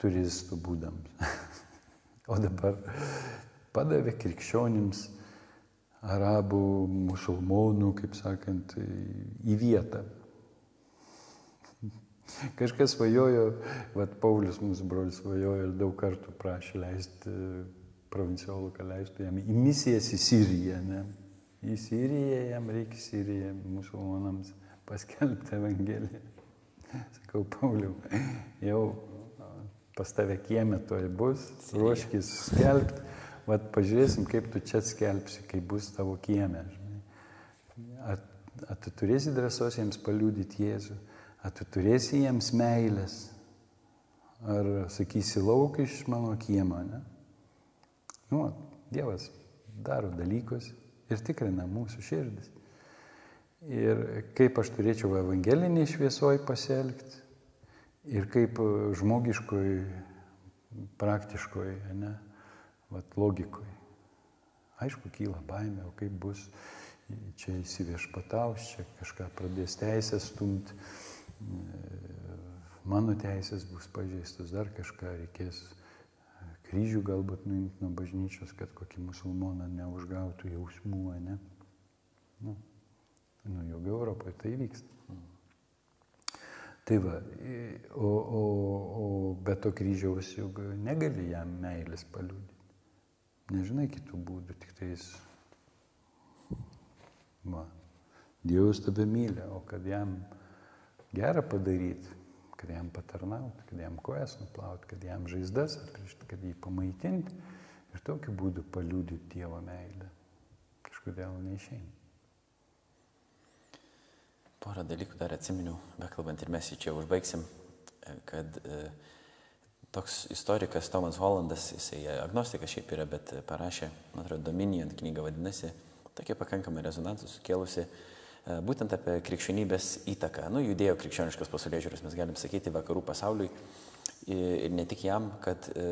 B: turistų būdams. [LAUGHS] o dabar padavė krikščionims arabų, musulmonų, kaip sakant, į vietą. Kažkas svajojo, vad Paulius mūsų brolis svajojo ir daug kartų prašė leisti provinciolų leistų jam į misijas į Siriją. Ne? Į Siriją jam reikia Siriją musulmonams paskelbti Evangeliją. Sakau, Pauliau, jau pas tave kiemė toj bus, ruoškis skelbti, vad pažiūrėsim, kaip tu čia skelbsi, kai bus tavo kiemė. Ar, ar tu turėsi drąsos jiems paliūdyti Jėzų, ar tu turėsi jiems meilės, ar sakysi lauk iš mano kiemo, ne? Nu, Dievas daro dalykus ir tikrina mūsų širdis. Ir kaip aš turėčiau evangelinį šviesoj pasielgti ir kaip žmogiškoj, praktiškoj, ne, vat, logikoj. Aišku, kyla baimė, o kaip bus, čia įsiviešpataus, čia kažką pradės teisės stumti, mano teisės bus pažeistos, dar kažką reikės kryžių galbūt nuimti nuo bažnyčios, kad kokį musulmoną neužgautų jausmų, ne? Nu, nu juk Europoje tai vyksta. Tai va, o, o, o be to kryžiaus juk negali jam meilės paliūdyti. Nežinai kitų būdų, tik tais, va, Dievas tave myli, o kad jam gerą padaryti, kad jam patarnauti, kad jam kojas nuplauti, kad jam žaizdas atrišti, kad jį pamaitinti ir tokiu būdu paliūdyti Dievo meilę. Kažkodėl neišeina.
A: Porą dalykų dar atsiminiau, bekalbant ir mes jį čia užbaigsim, kad e, toks istorikas Tomas Hollandas, jisai agnostikas šiaip yra, bet parašė, man atrodo, Dominion knyga vadinasi, tokia pakankamai rezonansą sukėlusi būtent apie krikščionybės įtaką. Nu, judėjo krikščioniškas pasaulio žiūros, mes galim sakyti, vakarų pasauliui ir ne tik jam, kad e,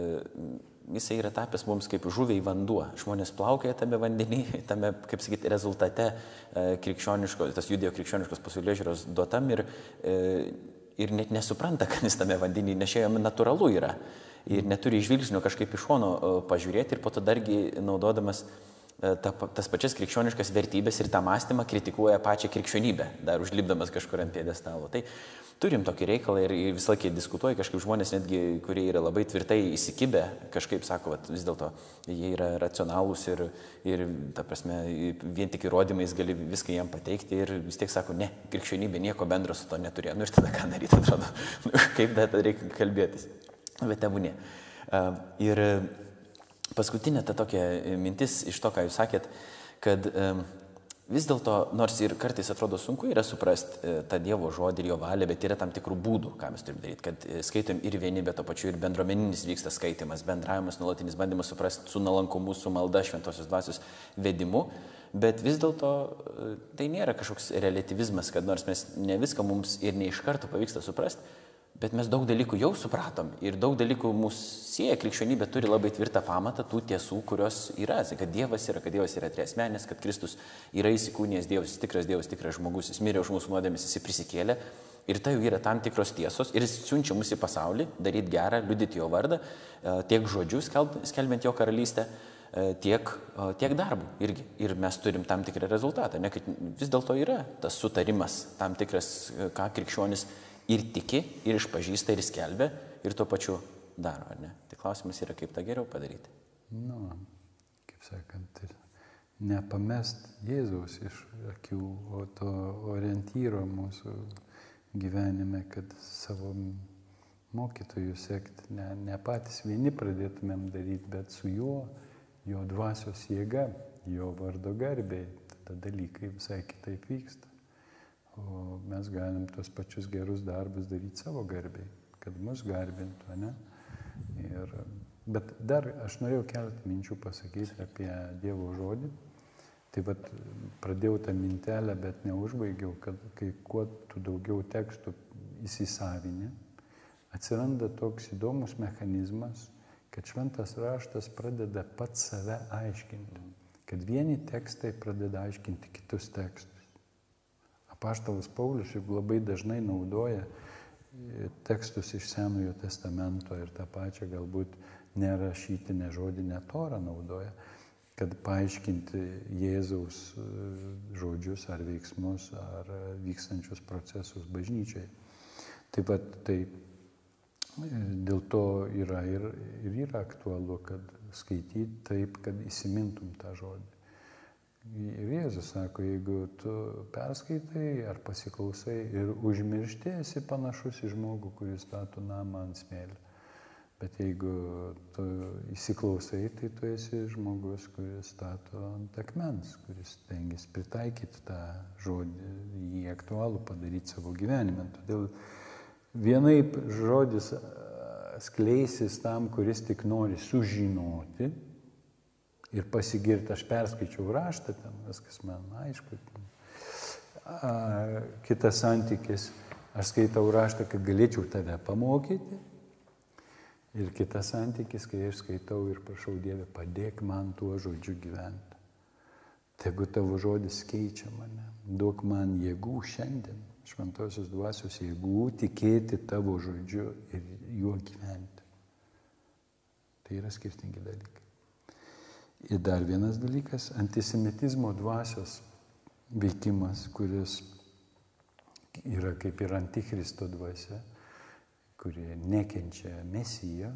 A: jisai yra tapęs mums kaip žuviai vanduo. Žmonės plaukioja tame vandenį, [LAUGHS] tame, kaip sakyti, rezultate e, krikščioniškos, tas judėjo krikščioniškos pasaulio žiūros duotam ir, ir net nesupranta, [LAUGHS] kad jis tame vandenį, nes čia jam natūralu yra. Ir neturi žvilgsnio kažkaip iš šono pažiūrėti ir po to dargi naudodamas E, ta, tas pačias krikščioniškas vertybės ir tą mąstymą kritikuoja pačią krikščionybę, dar užlipdamas kažkur ant pėdestalo. Tai turim tokį reikalą ir, visą laiką diskutuoja kažkaip žmonės, netgi kurie yra labai tvirtai įsikibę, kažkaip sako, vat, vis dėlto jie yra racionalūs ir, ir, ta prasme, vien tik įrodymais gali viską jam pateikti ir vis tiek sako, ne, krikščionybė nieko bendro su to neturėjo. Nu ir tada ką daryti, atrodo, [LAUGHS] kaip tada reikia kalbėtis. Bet tebūnė. Ir Paskutinė ta tokia e, mintis iš to, ką jūs sakėt, kad vis dėlto, nors ir kartais atrodo sunku yra suprasti e, tą Dievo žodį ir jo valią, bet yra tam tikrų būdų, ką mes turime daryti, kad e, skaitom ir vieni, bet to pačiu ir bendruomeninis vyksta skaitimas, bendravimas, nuolatinis bandymas suprasti su nalankumu, su malda, šventosios dvasios vedimu. Bet vis dėlto tai nėra kažkoks relativizmas, kad nors mes ne viską mums ir ne iš karto pavyksta suprasti, Bet mes daug dalykų jau supratom ir daug dalykų mūsų sieja, krikščionybė turi labai tvirtą pamatą tų tiesų, kurios yra, kad Dievas yra, kad Dievas yra triesmenės, kad Kristus yra įsikūnijęs Dievas, jis tikras Dievas, tikras žmogus, jis mirė už mūsų nuodėmės, jis prisikėlė. Ir tai jau yra tam tikros tiesos ir jis siunčia mus į pasaulį, daryti gerą, liudyti jo vardą, e, tiek žodžių skelbiant jo karalystę, e, tiek, e, tiek darbų irgi. Ir mes turim tam tikrą rezultatą, ne, kad vis dėlto yra tas sutarimas, tam tikras, ką krikščionis ir tiki, ir išpažįsta, ir skelbia, ir tuo pačiu daro, ar ne? Tai klausimas yra, kaip tą geriau padaryti.
B: Nu, kaip sakant, ir nepamest Jėzaus iš akių, o to orientyro mūsų gyvenime, kad savo mokytojų sekti, ne, ne patys vieni pradėtumėm daryti, bet su juo, jo dvasios jėga, jo vardo garbė, tada dalykai visai kitaip vyksta. O mes galim tos pačius gerus darbus daryti savo garbiai, kad mus garbintų, ne? Ir, bet dar aš norėjau keletą minčių pasakyti apie Dievo žodį. Tai vad pradėjau tą mintelę, bet neužbaigiau, kad kai kuo tu daugiau tekstų įsisavinė, atsiranda toks įdomus mechanizmas, kad šventas raštas pradeda pats save aiškinti, kad vieni tekstai pradeda aiškinti kitus tekstus Paštalas Paulius juk labai dažnai naudoja e, tekstus iš Senojo testamento ir tą pačią galbūt nerašytinę žodinę torą naudoja, kad paaiškinti Jėzaus e, žodžius ar veiksmus ar vykstančius procesus bažnyčiai. Taip pat tai e, dėl to yra ir, ir yra aktualu, kad skaityti taip, kad įsimintum tą žodį. Ir Jėzus sako, jeigu tu perskaitai ar pasiklausai ir užmiršti, esi panašus į žmogų, kuris stato namą ant smėlio. Bet jeigu tu įsiklausai, tai tu esi žmogus, kuris stato ant akmens, kuris tengiasi pritaikyti tą žodį, jį aktualų padaryti savo gyvenime. Todėl vienaip žodis skleisis tam, kuris tik nori sužinoti, ir pasigirti, aš perskaičiau raštą, ten viskas man aišku. A, kitas santykis, aš skaitau raštą, kad galėčiau tave pamokyti. Ir kitas santykis, kai aš skaitau ir prašau Dievę, padėk man tuo žodžiu gyventi. Tegu tavo žodis keičia mane, duok man jėgų šiandien, šventosios dvasios jėgų tikėti tavo žodžiu ir juo gyventi. Tai yra skirtingi dalykai. Ir dar vienas dalykas - antisemitizmo dvasios veikimas, kuris yra kaip ir antikristo dvasia, kurie nekenčia mesiją,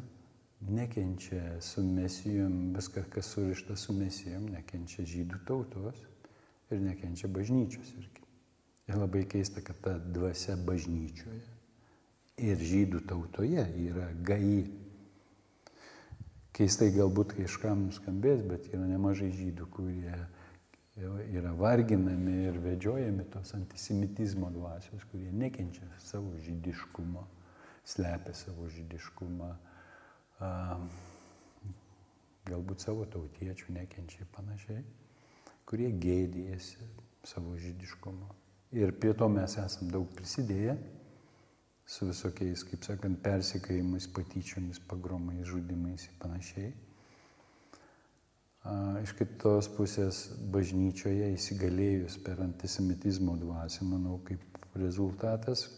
B: nekenčia su mesijom, viskas, kas surišta su mesijom, nekenčia žydų tautos ir nekenčia bažnyčios irgi. Ir labai keista, kad ta dvasia bažnyčioje ir žydų tautoje yra gai keistai galbūt kažkam nuskambės, bet yra nemažai žydų, kurie yra varginami ir vedžiojami tos antisemitizmo dvasios, kurie nekenčia savo žydiškumo, slepia savo žydiškumą, galbūt savo tautiečių nekenčia ir panašiai, kurie gėdėjasi savo žydiškumo. Ir prie to mes esam daug prisidėję su visokiais, kaip sakant, persikėjimais, patyčiomis, pagromais, žudimais ir panašiai. Iš kitos pusės bažnyčioje įsigalėjus per antisemitizmo dvasę, manau, kaip rezultatas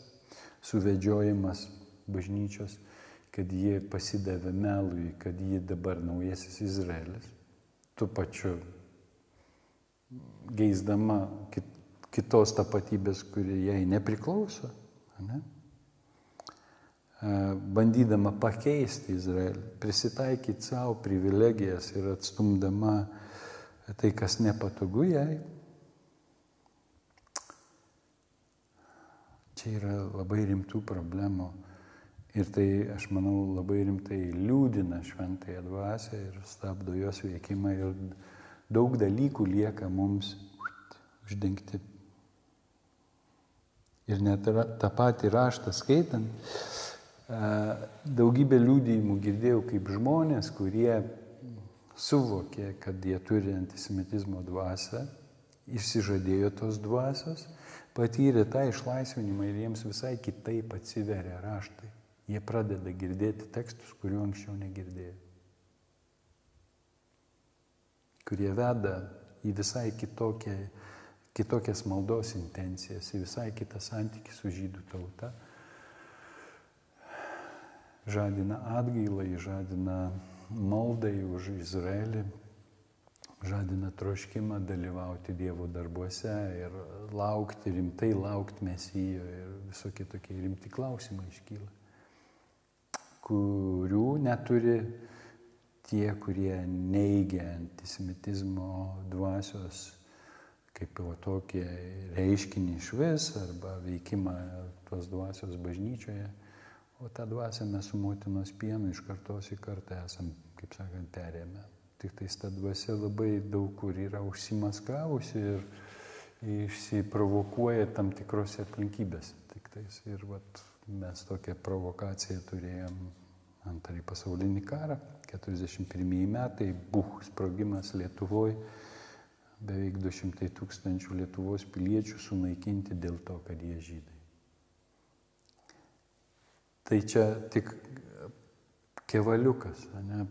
B: suvedžiojimas bažnyčios, kad jie pasidavė melui, kad jie dabar naujasis Izraelis, tu pačiu geisdama kit, kitos tapatybės, kuri jai nepriklauso. Ne? Bandydama pakeisti Izraelį, prisitaikyti savo privilegijas ir atstumdama tai, kas nepatogu jai. Čia yra labai rimtų problemų ir tai, aš manau, labai rimtai liūdina šventąją dvasę ir stabdo jos veikimą ir daug dalykų lieka mums uždengti. Ir net tą patį raštą skaitant, daugybę liūdėjimų girdėjau kaip žmonės, kurie suvokė, kad jie turi antisemitizmo dvasę, išsižadėjo tos dvasios, patyrė tą išlaisvinimą ir jiems visai kitaip atsiveria raštai. Jie pradeda girdėti tekstus, kuriuo anksčiau negirdėjo. Kurie veda į visai kitokią, kitokias maldos intencijas, į visai kitą santykį su žydų tauta žadina atgailą, žadina maldai už Izraelį, žadina troškimą dalyvauti Dievo darbuose ir laukti, rimtai laukti mesijo ir visokie tokie rimti klausimai iškyla, kurių neturi tie, kurie neigia antisemitizmo dvasios kaip jau tokie reiškinį iš vis arba veikimą tos dvasios bažnyčioje. O tą dvasę mes su motinos pienu iš kartos į kartą esam, kaip sakant, perėmę. Tik tais ta dvasia labai daug kur yra užsimaskavusi ir išsiprovokuoja tam tikrose aplinkybėse. Tik tais ir vat, mes tokią provokaciją turėjom antrąjį pasaulinį karą, 41 metai, buch sprogimas Lietuvoje, beveik 200 tūkstančių Lietuvos piliečių sunaikinti dėl to, kad jie žydai. Tai čia tik kevaliukas, ne,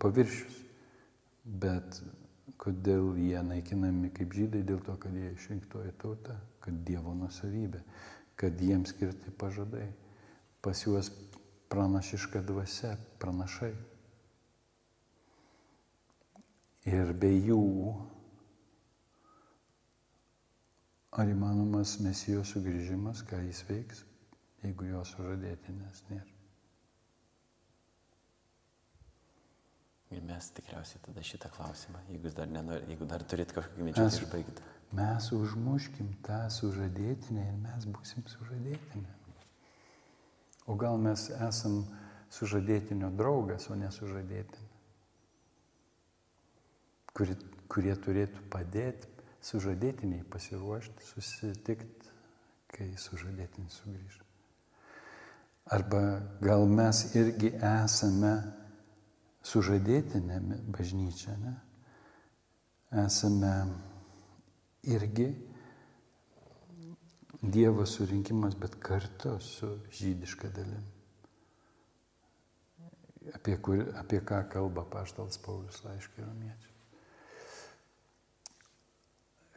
B: paviršius. Bet Kodėl jie naikinami kaip žydai? Dėl to, kad jie išrinktoji tauta, kad Dievo nusavybė, kad jiems skirti pažadai. Pas juos pranašiška dvasia, pranašai. Ir be jų ar įmanomas mesijo sugrįžimas, ką jis veiks, jeigu jo sužadėtinės nėra.
A: Ir mes tikriausiai tada šitą klausimą, jeigu dar, nenori, jeigu dar turit kažkokį minčių, tai išbaigti.
B: Mes užmuškim tą sužadėtinę ir mes būsim sužadėtinė. O gal mes esam sužadėtinio draugas, o nesužadėtinė. Kurie, kurie turėtų padėti sužadėtiniai pasiruošti, susitikti, kai sužadėtinis sugrįž. Arba gal mes irgi esame sužadėtinėme bažnyčia, ne? Esame irgi Dievo surinkimas, bet kartu su žydiška dalim. Apie, kur, apie ką kalba paštalas Paulius laiškai romiečiai.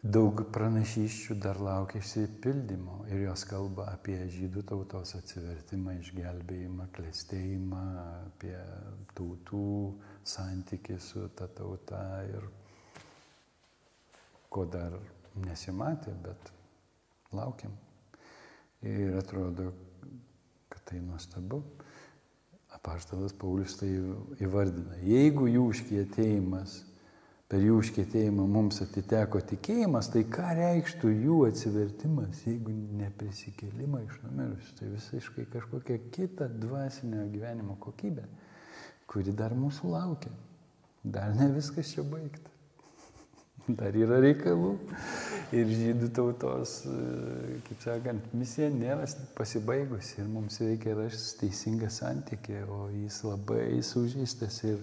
B: Daug pranašyščių dar laukia išsipildymo ir jos kalba apie žydų tautos atsivertimą, išgelbėjimą, klėstėjimą, apie tautų santykių su ta tauta ir ko dar nesimatė, bet laukiam. Ir atrodo, kad tai nuostabu. Apaštalas Paulius tai įvardina. Jeigu jų užkietėjimas per jų užkėtėjimą mums atiteko tikėjimas, tai ką reikštų jų atsivertimas, jeigu ne prisikėlimą iš numirusių, tai visiškai kažkokia kita dvasinio gyvenimo kokybė, kuri dar mūsų laukia. Dar ne viskas čia baigta. [LAUGHS] Dar yra reikalų. Ir žydų tautos, kaip sakant, misija nėra pasibaigusi ir mums reikia rasti teisingą santykį, o jis labai sužeistas ir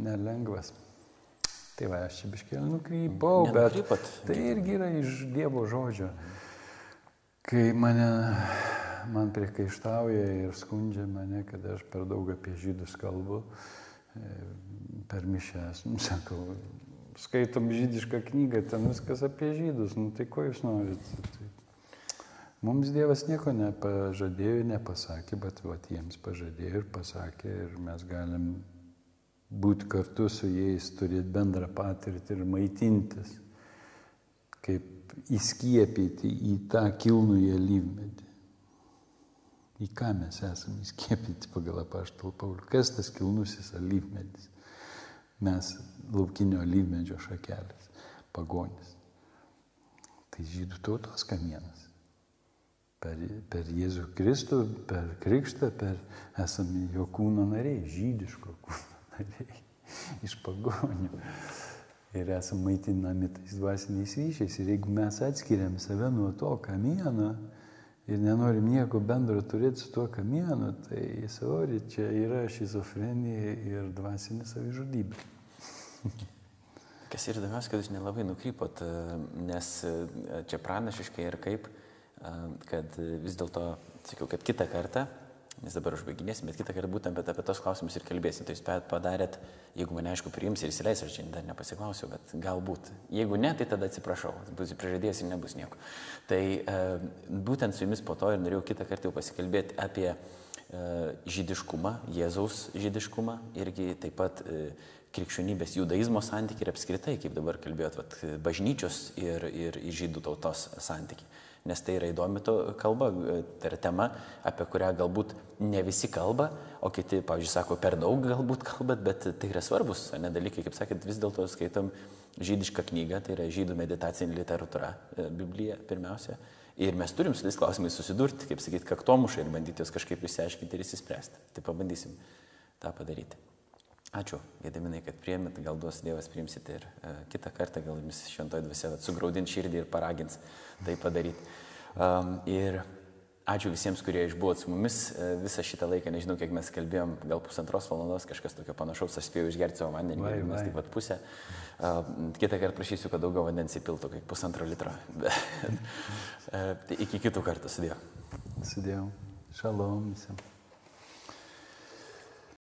B: nelengvas. Tai va, aš čia biškėlį nukrypau, bet tai irgi yra iš Dievo žodžio. Kai mane, man priekaištauja ir skundžia mane, kad aš per daug apie žydus kalbu, e, per mišęs, nu, sakau, skaitom žydišką knygą, ten viskas apie žydus, nu tai ko jūs norit? Tai mums Dievas nieko nepažadėjo, nepasakė, bet vat, jiems pažadėjo ir pasakė ir mes galim būti kartu su jais, turėti bendrą patirtį ir maitintis, kaip įskiepyti į tą kilnųjį lygmenį. Į ką mes esame įskiepyti pagal apaštalą Paulių? Kas tas kilnusis alyvmedis? Mes laukinio alyvmedžio šakelės, pagonis. Tai žydų tautos kamienas. Per, per Jėzų Kristų, per Krikštą, per esame jo kūno nariai, žydiško kūno nariai [LAUGHS] iš pagonių. Ir esame maitinami tais dvasiniais ryšiais. Ir jeigu mes atskiriam save nuo to kamieno ir nenorim nieko bendro turėti su tuo kamienu, tai sorry, čia yra šizofrenija ir dvasinė savižudybė. [LAUGHS]
A: Kas ir įdomiausia, kad jūs nelabai nukrypot, nes čia pranašiškai ir kaip, kad vis dėlto, sakiau, kad kitą kartą nes dabar užbaiginėsim, bet kitą kartą būtent apie, apie tos klausimus ir kalbėsim. Tai jūs padarėt, jeigu mane aišku priims ir įsileis, aš čia dar nepasiklausiau, bet galbūt. Jeigu ne, tai tada atsiprašau, būsiu prižadėjęs ir nebus nieko. Tai e, būtent su jumis po to ir norėjau kitą kartą jau pasikalbėti apie e, žydiškumą, Jėzaus žydiškumą, irgi taip pat e, krikščionybės judaizmo santykiai ir apskritai, kaip dabar kalbėjot, vat, bažnyčios ir, ir žydų tautos santykiai nes tai yra įdomi kalba, tai yra tema, apie kurią galbūt ne visi kalba, o kiti, pavyzdžiui, sako, per daug galbūt kalbat, bet tai yra svarbus, ne dalykai, kaip sakėt, vis dėlto skaitom žydišką knygą, tai yra žydų meditacinė literatūra, e, Biblija pirmiausia. Ir mes turim su tais klausimais susidurti, kaip sakyti, kaktomušai ir bandyti juos kažkaip išsiaiškinti ir įsispręsti. Tai pabandysim tą padaryti. Ačiū, Gediminai, kad priemėt, gal duos Dievas priimsit ir e, kitą kartą, gal jums šventoji dvasia sugraudint širdį ir paragins tai padaryti. Um, ir ačiū visiems, kurie išbuvot su mumis e, visą šitą laiką, nežinau, kiek mes kalbėjom, gal pusantros valandos, kažkas tokio panašaus, aš spėjau išgerti savo vandenį, vai, vai. mes taip pat pusę. Uh, kitą kartą prašysiu, kad daugiau vandens įpiltų, kaip pusantro litro. uh, [LAUGHS] tai iki kitų kartų sudėjau.
B: Sudėjau. Šalom visiems.